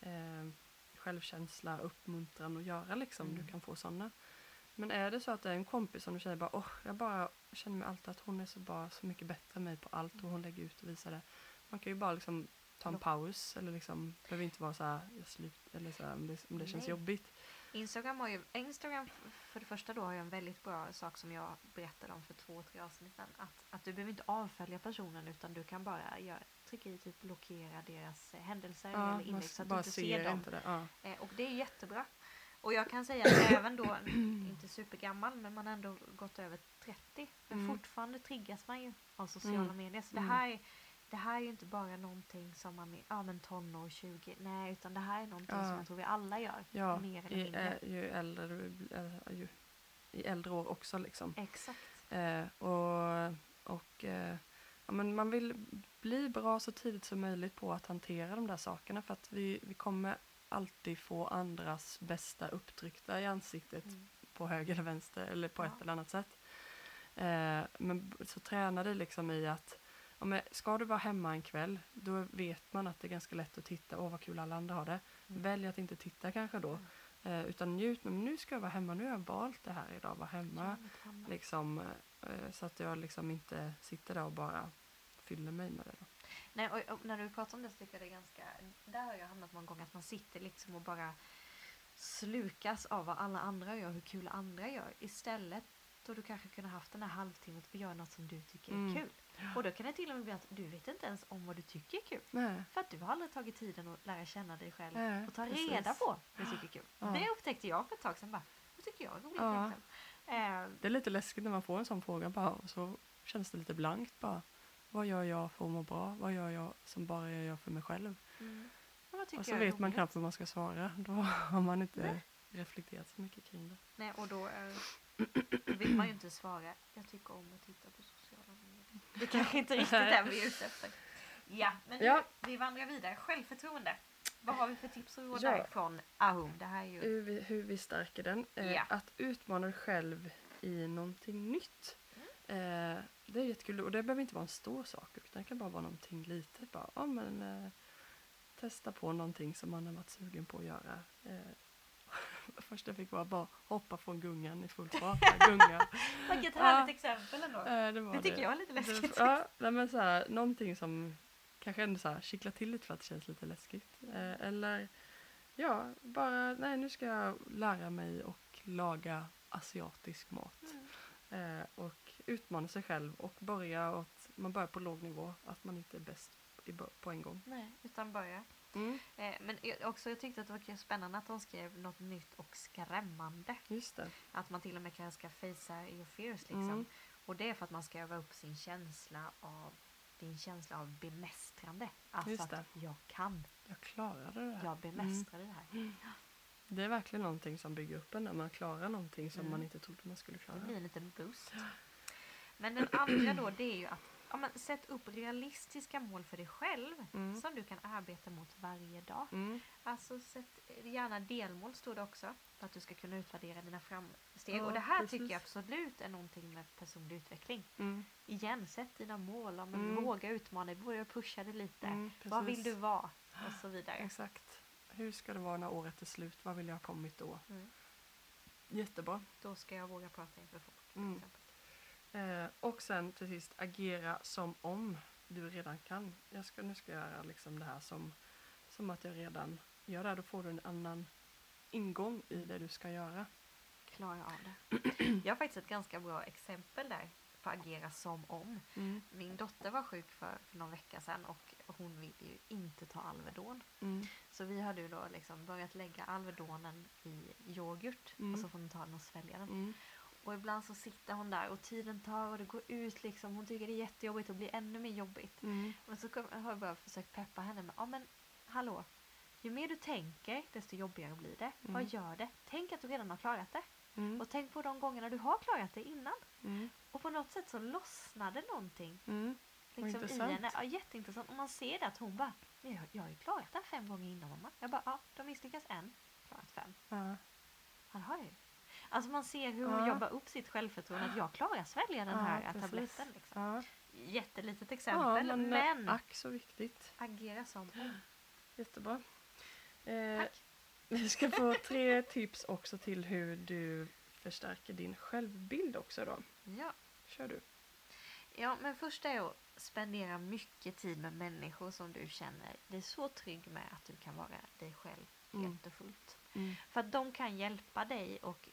eh, självkänsla, uppmuntran att göra liksom. Mm. Du kan få sådana. Men är det så att det är en kompis som du säger bara åh, jag bara känner mig alltid att hon är så bra, så mycket bättre än mig på allt och hon lägger ut och visar det. Man kan ju bara liksom ta en paus eller liksom, behöver inte vara så här, jag slut, eller så här, om det, om det känns Nej. jobbigt. Instagram har ju, Instagram för det första då har ju en väldigt bra sak som jag berättade om för två, tre avsnitt sedan. Att, att du behöver inte avfölja personen utan du kan bara göra, trycka i typ blockera deras händelser Ja, eller inlägg så att du bara inte ser ser dem. inte det. Ja. Eh, och det är jättebra. Och jag kan säga att även då, inte supergammal, men man har ändå gått över 30. Men Mm. fortfarande triggas man ju av sociala Mm. medier. Så det Mm. här, det här är ju inte bara någonting som man är ja, men tonår, 20, nej utan det här är någonting Ja. som jag tror vi alla gör. Ja, mer eller mindre. ju äldre du eh, ju, i äldre år också liksom. Exakt. Eh, och och eh, ja, men man vill bli bra så tidigt som möjligt på att hantera de där sakerna för att vi, vi kommer alltid få andras bästa upptryckta i ansiktet Mm. på höger eller vänster eller på Ja. ett eller annat sätt. Eh, men så träna dig liksom i att ja, men ska du vara hemma en kväll då vet man att det är ganska lätt att titta, åh vad kul alla andra har det. Mm. Välj att inte titta kanske då. Mm. Eh, utan njut, men nu ska jag vara hemma, nu har jag valt det här idag, vara hemma. Liksom, eh, så att jag liksom inte sitter där och bara fyller mig med det. Då. Nej, och, och när du pratar om det så tycker jag det är ganska... Där har jag hamnat många gånger att man sitter liksom och bara slukas av vad alla andra gör, hur kul andra gör. Istället då du kanske kunde haft den här halvtimmen och göra något som du tycker är Mm. kul. Och då kan det till och med bli att du vet inte ens om vad du tycker är kul. Nej, För att du har aldrig tagit tiden att lära känna dig själv Nej, och ta precis. reda på vad du tycker är kul. Ja. Det upptäckte jag för ett tag sedan. Bara, vad tycker jag är roligt Ja. Eh, det är lite läskigt när man får en sån fråga bara och så känns det lite blankt bara. Vad gör jag för att må bra? Vad gör jag som bara jag gör för mig själv? mm. Och så är vet man knappt vad man ska svara. Då har man inte Nej. reflekterat så mycket kring det. Nej, och då, då vill man ju inte svara. Jag tycker om att titta på sociala medier. Det kanske inte riktigt är vi är ute efter. Ja, men nu, Ja. vi vandrar vidare. Självförtroende. Vad har vi för tips och råd Ja. där från Ahum? Det här är ju... Hur vi, hur vi stärker den. Eh, Ja. Att utmana dig själv i någonting nytt. Mm. Eh, det är jättekul och det behöver inte vara en stor sak utan det kan bara vara någonting litet. Bara, ja, men, eh, testa på någonting som man har varit sugen på att göra. Eh, först jag fick vara bara hoppa från gungan i full fart. Gunga. Vilket Ja. härligt exempel ändå. Eh, det, var det tycker jag är lite läskigt. Det, ja, nej, men så här, någonting som kanske ändå så här, kittlar till lite för att det känns lite läskigt. Eh, eller ja, bara nej nu ska jag lära mig och laga asiatisk mat. Mm. Eh, och utmana sig själv och börja att man börjar på låg nivå, att man inte är bäst på en gång. Nej, utan börja. Mm, Eh, men också jag tyckte att det var spännande att de skrev något nytt och skrämmande. just det. Att man till och med kan ska facea your fears liksom. Mm. Och det är för att man ska öva upp sin känsla av din känsla av bemästrande. Alltså att jag kan, Jag klarade det här. jag bemästrar det här. Det är verkligen någonting som bygger upp en när man klarar någonting som Mm. man inte trodde man skulle klara. Det blir en liten boost. Men den andra då det är ju att ja, men, sätt upp realistiska mål för dig själv Mm. som du kan arbeta mot varje dag. Mm. Alltså sätt gärna delmål står det också för att du ska kunna utvärdera dina framsteg. Ja, och det här precis. tycker jag absolut är någonting med personlig utveckling. Mm. Igen, sätt dina mål. Men Mm. Våga utmana dig, börja pusha dig lite. Mm, Vad vill du vara? Och så vidare. Exakt. Hur ska det vara när året är slut? Vad vill jag ha kommit då? Mm. Jättebra. Då ska jag våga prata inför folk. Till Mm. exempel. Eh, och sen till sist agera som om du redan kan. Jag ska, nu ska jag göra liksom det här som, som att jag redan gör det. Då får du en annan ingång i det du ska göra. Klara av det. Jag har faktiskt ett ganska bra exempel där på agera som om. Mm. Min dotter var sjuk för, för någon vecka sedan och hon ville ju inte ta Alvedon. Mm. Så vi hade ju då liksom börjat lägga Alvedonen i yoghurt Mm. och så får hon ta den och svälja den. Och ibland så sitter hon där och tiden tar och det går ut liksom. Hon tycker det är jättejobbigt och blir ännu mer jobbigt. Mm. Men så kom, har jag bara försökt peppa henne med, ja men hallå. Ju mer du tänker desto jobbigare blir det. Mm. Vad gör det? Tänk att du redan har klarat det. Mm. Och tänk på de gångerna du har klarat det innan. Mm. Och på något sätt så lossnade någonting Mm. liksom, i henne. Ja, jätteintressant. Och man ser det att hon bara, "Men jag, jag har ju klarat det här fem gånger innan mamma. Jag bara, ja, de misslyckas en, klarat fem. Ja. Ja, det har jag ju. Alltså man ser hur hon Ja. jobbar upp sitt självförtroende. Att jag klarar svälja den Ja, här precis. tabletten. Liksom. Ja. Jättelitet exempel. men, men ack så viktigt. agera som om. Jättebra. Eh, Tack. vi ska få tre tips också till hur du förstärker din självbild också då. Ja. Kör du. ja, men först är att spendera mycket tid med människor som du känner dig så trygg med att du kan vara dig själv Mm. helt och fullt. Mm. För att de kan hjälpa dig och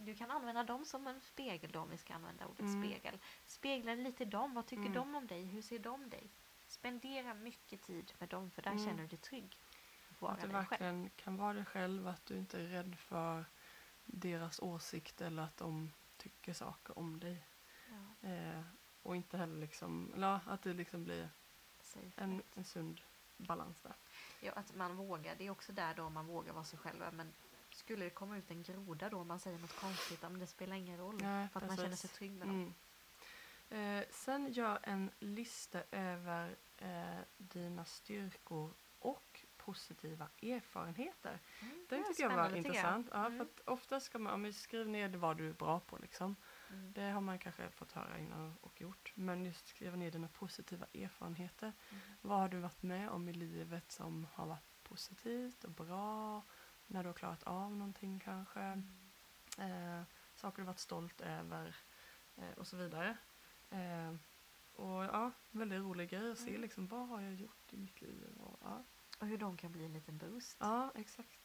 du kan använda dem som en spegel då, om vi ska använda ordet Mm. spegel. Spegla lite dem, vad tycker Mm. de om dig, hur ser de dig? Spendera mycket tid med dem för där Mm. känner du dig trygg. Vara Att du dig själv. verkligen kan vara dig själv, att du inte är rädd för deras åsikt eller att de tycker saker om dig. Ja, Eh, och inte heller liksom, ja, att det liksom blir en, en sund balans där. ja, att man vågar, det är också där då man vågar vara sig själv. Men skulle det komma ut en groda då om man säger något konstigt, ja, men det spelar ingen roll. Nej, för att man känner sig precis. trygg med dem. Mm. Eh, sen gör en lista över eh, dina styrkor och positiva erfarenheter. Mm, Den det tycker jag var jag. intressant. Ja, Mm. för att ofta ska man, vi skriver ner vad du är bra på liksom. Mm. Det har man kanske fått höra innan och gjort. Men just skriva ner dina positiva erfarenheter. Mm. Vad har du varit med om i livet som har varit positivt och bra? När du har klarat av någonting kanske. Eh, saker du varit stolt över eh, och så vidare. Eh, och ja, väldigt rolig grej att se Mm. liksom, vad har jag gjort i mitt liv? Och, ja. Och hur de kan bli en liten boost. ja, exakt.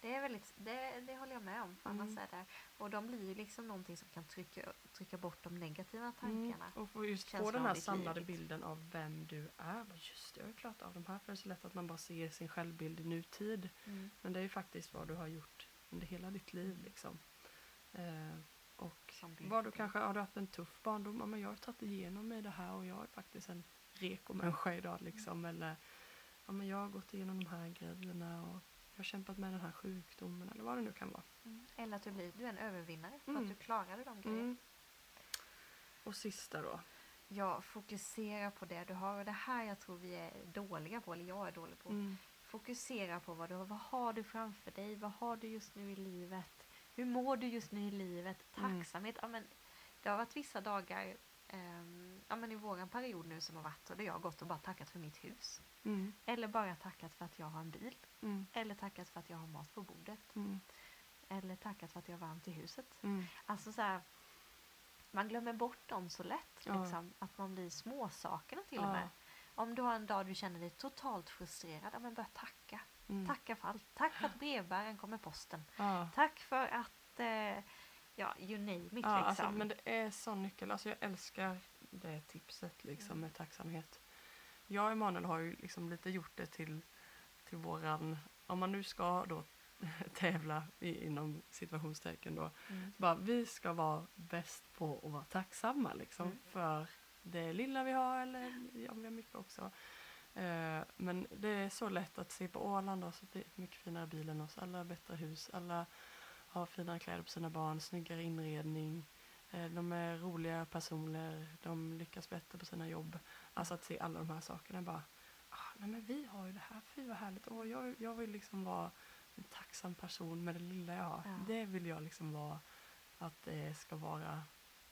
Det, är väldigt, det, det håller jag med om. För Mm. är det, och de blir ju liksom någonting som kan trycka, trycka bort de negativa Mm. tankarna. Och få just få Känslan den här samlade liv. bilden av vem du är. Just det, jag har klarat av de här. För det är så lätt att man bara ser sin självbild i nutid. Mm. Men det är ju faktiskt vad du har gjort under hela ditt liv. Liksom. Eh, och vad du kanske har du haft en tuff barndom. Ja, men jag har tagit igenom mig det här och jag är faktiskt en reko människa idag. Liksom. Eller ja, men jag har gått igenom de här grejerna och jag har kämpat med den här sjukdomen. Eller vad det nu kan vara. Mm. Eller att du, blir, du är en övervinnare för Mm. att du klarade de grejerna. Mm. Och sista då. Ja, fokusera på det du har. Och det här jag tror vi är dåliga på, eller jag är dålig på. Mm. Fokusera på vad du har. Vad har du framför dig? Vad har du just nu i livet? Hur mår du just nu i livet? Mm. Tacksamhet. Ja, men, det har varit vissa dagar ehm, ja, men i våran period nu som har varit så där jag har gått och bara tackat för mitt hus. Mm. Eller bara tackat för att jag har en bil. Mm. Eller tackat för att jag har mat på bordet. Mm. Eller tackat för att jag har varmt i huset. Mm. Alltså så här, man glömmer bort dem så lätt. Ja. Liksom, att man blir småsakerna till och Ja. med. Om du har en dag du känner dig totalt frustrerad, ja, men börja tacka. Mm. Tacka för allt. Tack för att brevbäraren kom med posten. Tack för att, eh, ja, you name it Ja, liksom. alltså, men det är sån nyckel. Alltså, jag älskar det tipset liksom, Mm. med tacksamhet. Jag och Emanuel har ju liksom lite gjort det till, till våran... Om man nu ska då tävla i, inom situationstecken då. Mm. Bara, vi ska vara bäst på att vara tacksamma liksom Mm. för det lilla vi har eller ja, vi har mycket också. Eh, men det är så lätt att se på Åland och så mycket finare bil än oss. Alla bättre hus, alla har finare kläder på sina barn, snyggare inredning. Eh, de är roliga personer, de lyckas bättre på sina jobb. Alltså att se alla de här sakerna bara, ah, nej men vi har ju det här, fy vad härligt. Åh, jag, jag vill liksom vara en tacksam person med det lilla jag har. Ja. Det vill jag liksom vara, att det ska vara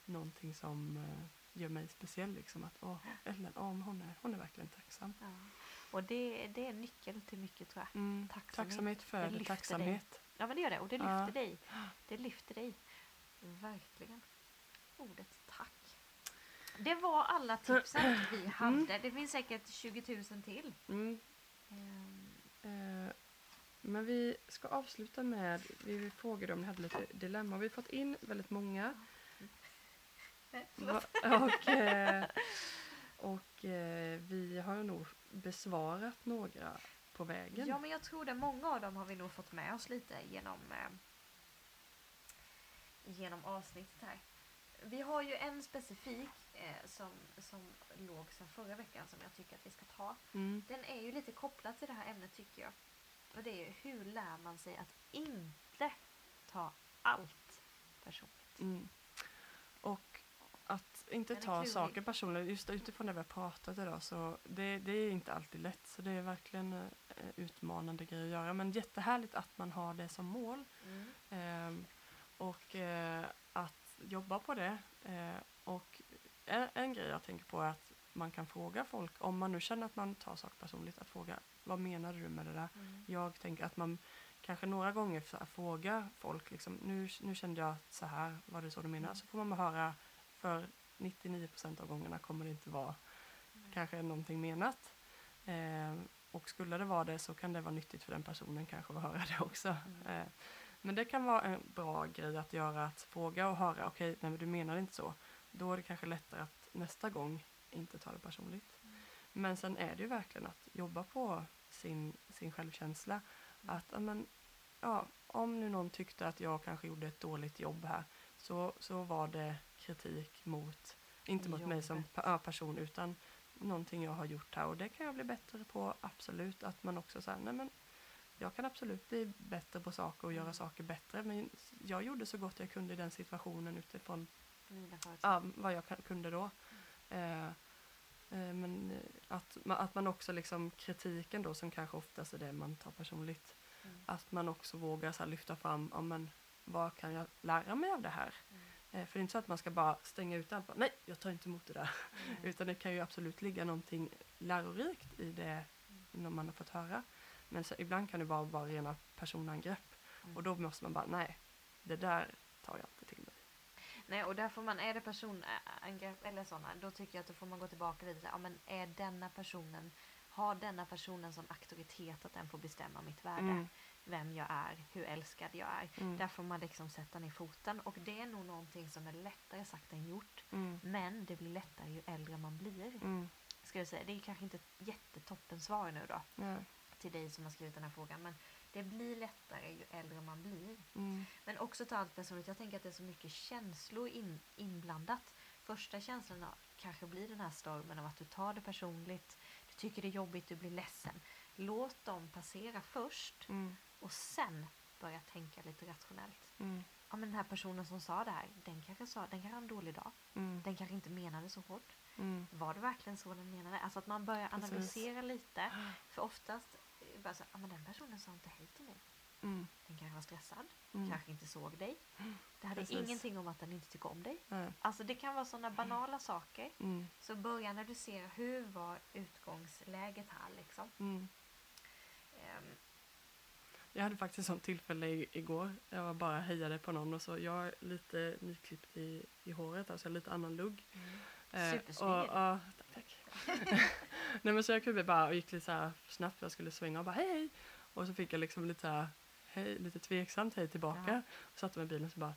någonting som eh, gör mig speciell. Liksom. Att, åh, Ellen, åh, hon, är, hon är verkligen tacksam. Ja. Och det, det är en nyckel till mycket tror jag. Mm. Tacksamhet. Tacksamhet Det lyfter tacksamhet. Ja men det gör det och det lyfter Ja. dig. Det lyfter dig. Verkligen. Ordet tack. Det var alla tipsen vi hade. Det finns säkert 20 000 till. Mm. Ehm, Eh, men vi ska avsluta med, vi frågade om ni hade lite dilemma. Vi har fått in väldigt många. Va- och eh, och eh, vi har nog besvarat några på vägen. Ja men jag tror det. Många av dem har vi nog fått med oss lite genom, eh, genom avsnittet här. Vi har ju en specifik eh, som, som låg sedan förra veckan som jag tycker att vi ska ta. Mm. Den är ju lite kopplad till det här ämnet tycker jag. Och det är ju hur lär man sig att inte ta allt personligt. Mm. Och att inte ta klurig. saker personligt, just utifrån det vi har pratat idag, så det, det är inte alltid lätt. Så det är verkligen eh, utmanande grej att göra. Men jättehärligt att man har det som mål. Mm. Ehm, och eh, att jobba på det. Eh, och en, en grej jag tänker på är att man kan fråga folk, om man nu känner att man tar saker personligt, att fråga vad menar du med det där? Mm. Jag tänker att man kanske några gånger frågar folk, liksom, nu, nu kände jag så här, var det så du menar? Mm. Så får man bara höra, för 99% av gångerna kommer det inte vara Nej. kanske någonting menat. Ehm, och skulle det vara det så kan det vara nyttigt för den personen kanske att höra det också. Mm. Eh, men det kan vara en bra grej att göra, att fråga och höra, okej, nej men du menar inte så. Då är det kanske lättare att nästa gång inte ta det personligt. Mm. Men sen är det ju verkligen att jobba på sin, sin självkänsla. Mm. Att, ja, men, ja, om nu någon tyckte att jag kanske gjorde ett dåligt jobb här, så, så var det kritik mot, inte mot mig som person, utan någonting jag har gjort här. Och det kan jag bli bättre på, absolut. Att man också säger, nej men jag kan absolut bli bättre på saker och göra Mm. saker bättre. Men jag gjorde så gott jag kunde i den situationen utifrån ja, vad jag kunde då. Eh, eh, men eh, att, att man också liksom kritiken då som kanske oftast är det man tar personligt. Mm. Att man också vågar så lyfta fram, ja, men, vad kan jag lära mig av det här? Mm. Eh, för det är inte så att man ska bara stänga ut allt. Nej, jag tar inte emot det där. Mm. Utan det kan ju absolut ligga någonting lärorikt i det när man har fått höra. Men så, ibland kan det bara vara rena personangrepp. Mm. Och då måste man bara, nej, det där tar jag inte till mig. Nej, och där får man, är det personangrepp eller sådana, då tycker jag att då får man gå tillbaka lite. Ja, men är denna personen, har denna personen sån auktoritet att den får bestämma mitt värde? Vem jag är, hur älskad jag är. mm, Där får man liksom sätta ner foten och det är nog någonting som är lättare sagt än gjort. mm, Men det blir lättare ju äldre man blir. mm, Ska jag säga. Det är kanske inte ett jättetoppen svar nu då ja, till dig som har skrivit den här frågan. Men det blir lättare ju äldre man blir. mm, Men också ta allt personligt. Jag tänker att det är så mycket känslor in, inblandat. Första känslan kanske blir den här stormen av att du tar det personligt. Du tycker det är jobbigt, du blir ledsen. Låt dem passera först mm, och sen börja tänka lite rationellt. mm, Ja men den här personen som sa det här, den kanske sa, den kanske har en dålig dag. mm, Den kanske inte menade så hårt. mm, Var det verkligen så den menade? Alltså att man börjar Precis. analysera lite. För oftast, eh, bara så, ja men den personen sa inte hej till mig. mm, Den kanske var stressad, mm. kanske inte såg dig. Det hade Precis. ingenting om att den inte tycker om dig. Nej, Alltså det kan vara sådana banala saker. mm, Så börja analysera hur var utgångsläget här liksom. mm. Jag hade faktiskt ett sånt tillfälle igår. Jag bara hejade på någon och så jag är lite nyklippt i, i håret, alltså lite annan lugg. Eh, Supersnygg och, är du. ja, tack. Nej men så jag kunde bara och gick lite så här snabbt, jag skulle svänga och bara hej hej. Och så fick jag liksom lite så här, hej, lite tveksamt hej tillbaka. Ja. Och satte mig i bilen och så bara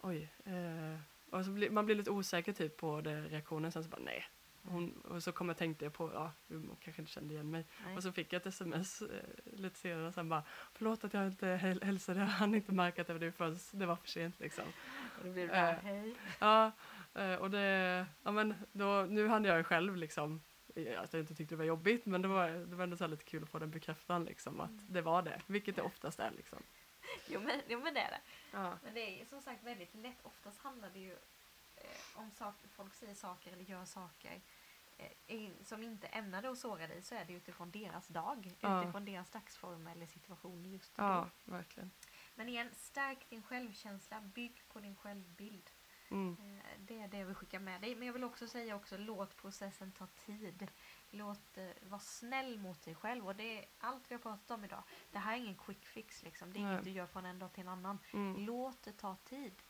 oj. Eh, och så blir, man blir lite osäker typ på det, reaktionen sen så bara nej. Hon, och så kom jag tänkte på, ja, hon kanske inte kände igen mig. Nej. Och så fick jag ett sms eh, lite senare sen bara, förlåt att jag inte häl- hälsade, jag hann inte märka att det var du förrän det var för sent liksom. Och då blir det bara, Eh, hej. Ja, eh, och det, ja men då, nu hann jag ju själv liksom, eh, att jag inte tyckte det var jobbigt, men det var, det var ändå så lite kul att få den bekräftan liksom, att Mm. det var det, vilket det oftast är liksom. Jo men, jo men det är det. Ja. Men det är som sagt väldigt lätt. Oftast handlar det ju eh, om saker, folk säger saker eller gör saker eh, som inte ämnade att såra dig så är det utifrån deras dag. Ja. Utifrån deras dagsform eller situation just ja, då. verkligen. Men igen, stärk din självkänsla. Bygg på din självbild. Mm. Eh, Det är det jag vill skicka med dig. Men jag vill också säga också, låt processen ta tid. Låt, eh, var snäll mot dig själv. Och det är allt vi har pratat om idag. Det här är ingen quick fix liksom. Det är Nej. inget du gör från en dag till en annan. Mm. Låt det ta tid.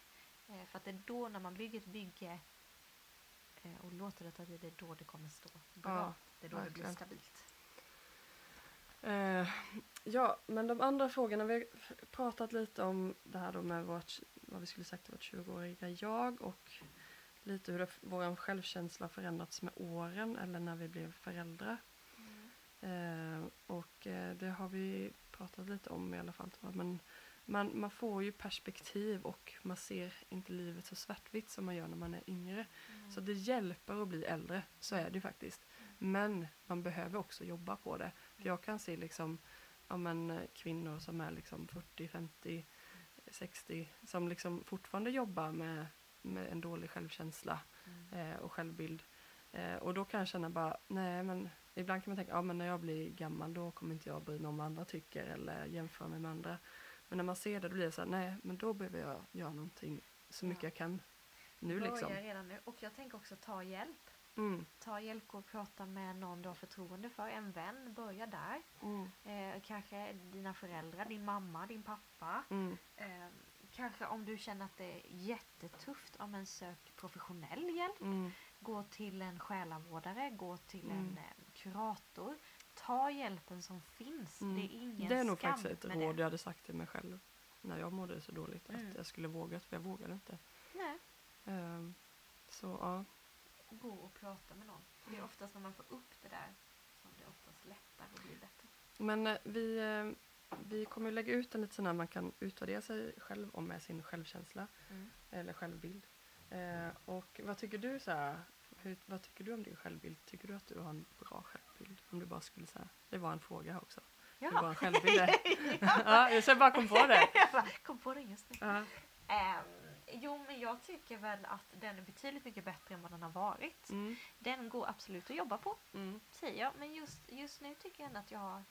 Eh, för att det är då när man bygger ett bygge eh, och låter det ta tid, det är då det kommer stå bra. Ja, det är då det blir verkligen. stabilt. Eh, ja, men de andra frågorna, vi har pratat lite om det här då med vårt, vad vi skulle sagt till vårt 20-åriga jag och lite hur det, vår självkänsla har förändrats med åren eller när vi blev föräldrar. Eh, och eh, det har vi pratat lite om i alla fall. Men man, man får ju perspektiv och man ser inte livet så svartvitt som man gör när man är yngre. Mm. Så det hjälper att bli äldre, så är det ju faktiskt. Men man behöver också jobba på det. För jag kan se liksom, ja, men, kvinnor som är liksom 40, 50, 60 som liksom fortfarande jobbar med, med en dålig självkänsla Mm. eh, och självbild. Eh, och då kan jag känna bara, nej men ibland kan man tänka, ja men när jag blir gammal då kommer inte jag bry mig om vad andra tycker eller jämföra mig med andra. Men när man ser det då blir det så här, nej men då behöver jag göra någonting så mycket Ja. jag kan nu Börja liksom. redan nu. Och jag tänker också ta hjälp. Mm, Ta hjälp och prata med någon du har förtroende för. En vän, börja där. mm, Eh, kanske dina föräldrar, din mamma, din pappa. mm, Eh, kanske om du känner att det är jättetufft, ja, men sök professionell hjälp. mm, Gå till en själavårdare, gå till Mm. en eh, kurator. Ta hjälpen som finns. Mm. Det är ingen Det är nog skam faktiskt ett råd det. jag hade sagt till mig själv när jag mådde så dåligt. Mm. Att jag skulle våga, för jag vågade inte. Nej, Ehm, så ja. gå och prata med någon. Det Mm. är oftast när man får upp det där som det oftast lättare att bli bättre. Men eh, vi, eh, vi kommer lägga ut en lite sån här man kan utvärdera sig själv om med sin självkänsla Mm. eller självbild. Eh, och vad tycker du så här, hur, vad tycker du om din självbild? Tycker du att du har en bra självbild? Om du bara skulle säga, det var en fråga också. Hur bra en självbild ja, jag så jag bara kom på det. jag bara, kom på det just nu. Ja. Ehm, jo, men jag tycker väl att den är betydligt mycket bättre än vad den har varit. Mm, Den går absolut att jobba på, mm, säger jag. Men just, just nu tycker jag ändå att jag har...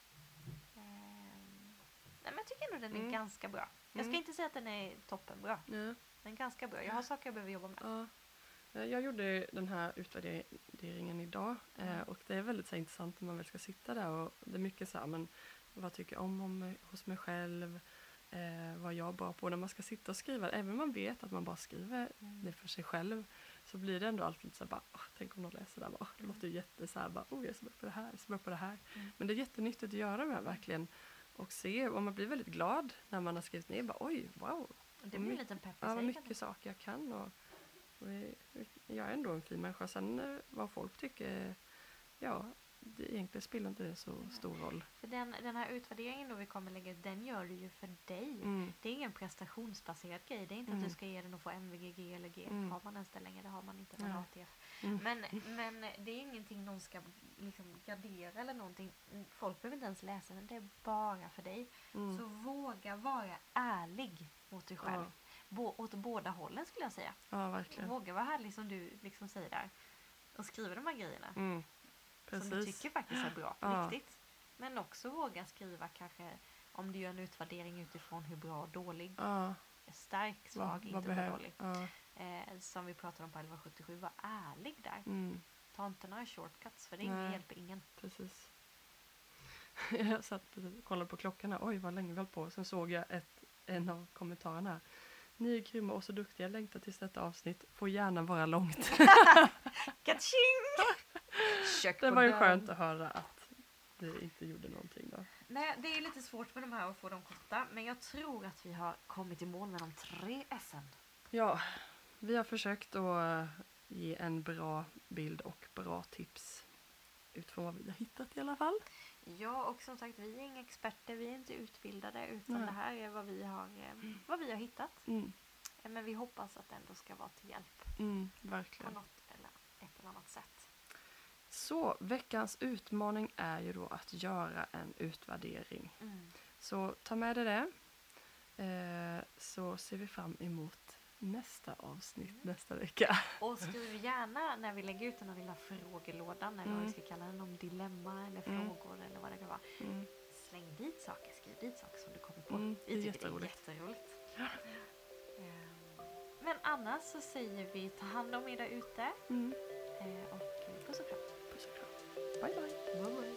ehm, nej, men jag tycker ändå den är Mm. ganska bra. Jag ska Mm. inte säga att den är toppenbra. ja. Den är ganska bra. Jag har saker jag behöver jobba med. Ja. Eh, Jag gjorde den här utvärderingen idag eh, Mm. och det är väldigt så här, intressant när man väl ska sitta där och det är mycket så här, men vad tycker jag om, om hos mig själv, eh, vad jag är bra på. När man ska sitta och skriva, även om man vet att man bara skriver Mm. det för sig själv så blir det ändå alltid lite så här, bara, "Åh, tänk om någon läser det här, bara, "Åh, det Mm. låter ju jätte så här, bara, oh jag är så bra på det här, jag är så bra på det här. Mm. Men det är jättenyttigt att göra det här verkligen och se och man blir väldigt glad när man har skrivit ner, bara oj, wow, Det blir en liten pepp i Ja, sig, mycket saker jag kan och, jag är ändå en fin människa. Sen eh, vad folk tycker, ja, det egentligen spelar inte det så stor roll. För den, den här utvärderingen då vi kommer lägga ut, den gör du ju för dig. Mm, Det är ingen prestationsbaserad grej. Det är inte att Mm. du ska ge den och få MVG, G eller G. Mm. Har man ens det längre? Det har man inte. Man har. ATF. mm, Men, men det är ingenting någon ska liksom gardera eller någonting. Folk behöver inte ens läsa den. Det är bara för dig. mm, Så våga vara ärlig mot dig själv. Ja. Bå, åt båda hållen skulle jag säga. ja, verkligen. Våga vara ärlig som du liksom säger där. Och skriva de här grejerna. Mm, Som du precis. tycker faktiskt är bra. På Ja. riktigt. Men också våga skriva kanske om du gör en utvärdering utifrån hur bra och dålig. Ja, Stark, svag, vad inte för dålig. Ja, Eh, som vi pratade om på 1177. Var ärlig där. mm, Ta inte några shortcuts för det Nej. hjälper ingen. precis. jag satt precis och kollade på klockan här. Oj, vad länge vi höll på. Sen såg jag ett, en av kommentarerna här. Ni är grymma och så duktiga. Längtar tills detta avsnitt. Får gärna vara långt. Kök Det var ju skönt att höra att vi inte gjorde någonting då. Nej, det är lite svårt med de här att få dem korta. Men jag tror att vi har kommit i mål med de tre S'en. Ja, vi har försökt att ge en bra bild och bra tips utifrån vad vi har hittat i alla fall. Ja, och som sagt, vi är inga experter, vi är inte utbildade, utan Nej. det här är vad vi har, eh, vad vi har hittat. Mm, Eh, Men vi hoppas att det ändå ska vara till hjälp mm, på verkligen. något eller ett eller annat sätt. Så veckans utmaning är ju då att göra en utvärdering. Mm. Så ta med dig det. Eh, så ser vi fram emot nästa avsnitt Mm. nästa vecka. Och skriv gärna när vi lägger ut den här lilla frågelådan, eller vad Mm. vi ska kalla den, om dilemma eller Mm. frågor eller vad det kan vara. Mm. Släng dit saker, skriv dit saker som du kommer på. Mm, vi tycker jätteroligt. det är jätteroligt. Ehm, Men annars så säger vi ta hand om er där ute Mm. eh, och puss och kram. Puss och kram. Bye bye. Bye bye.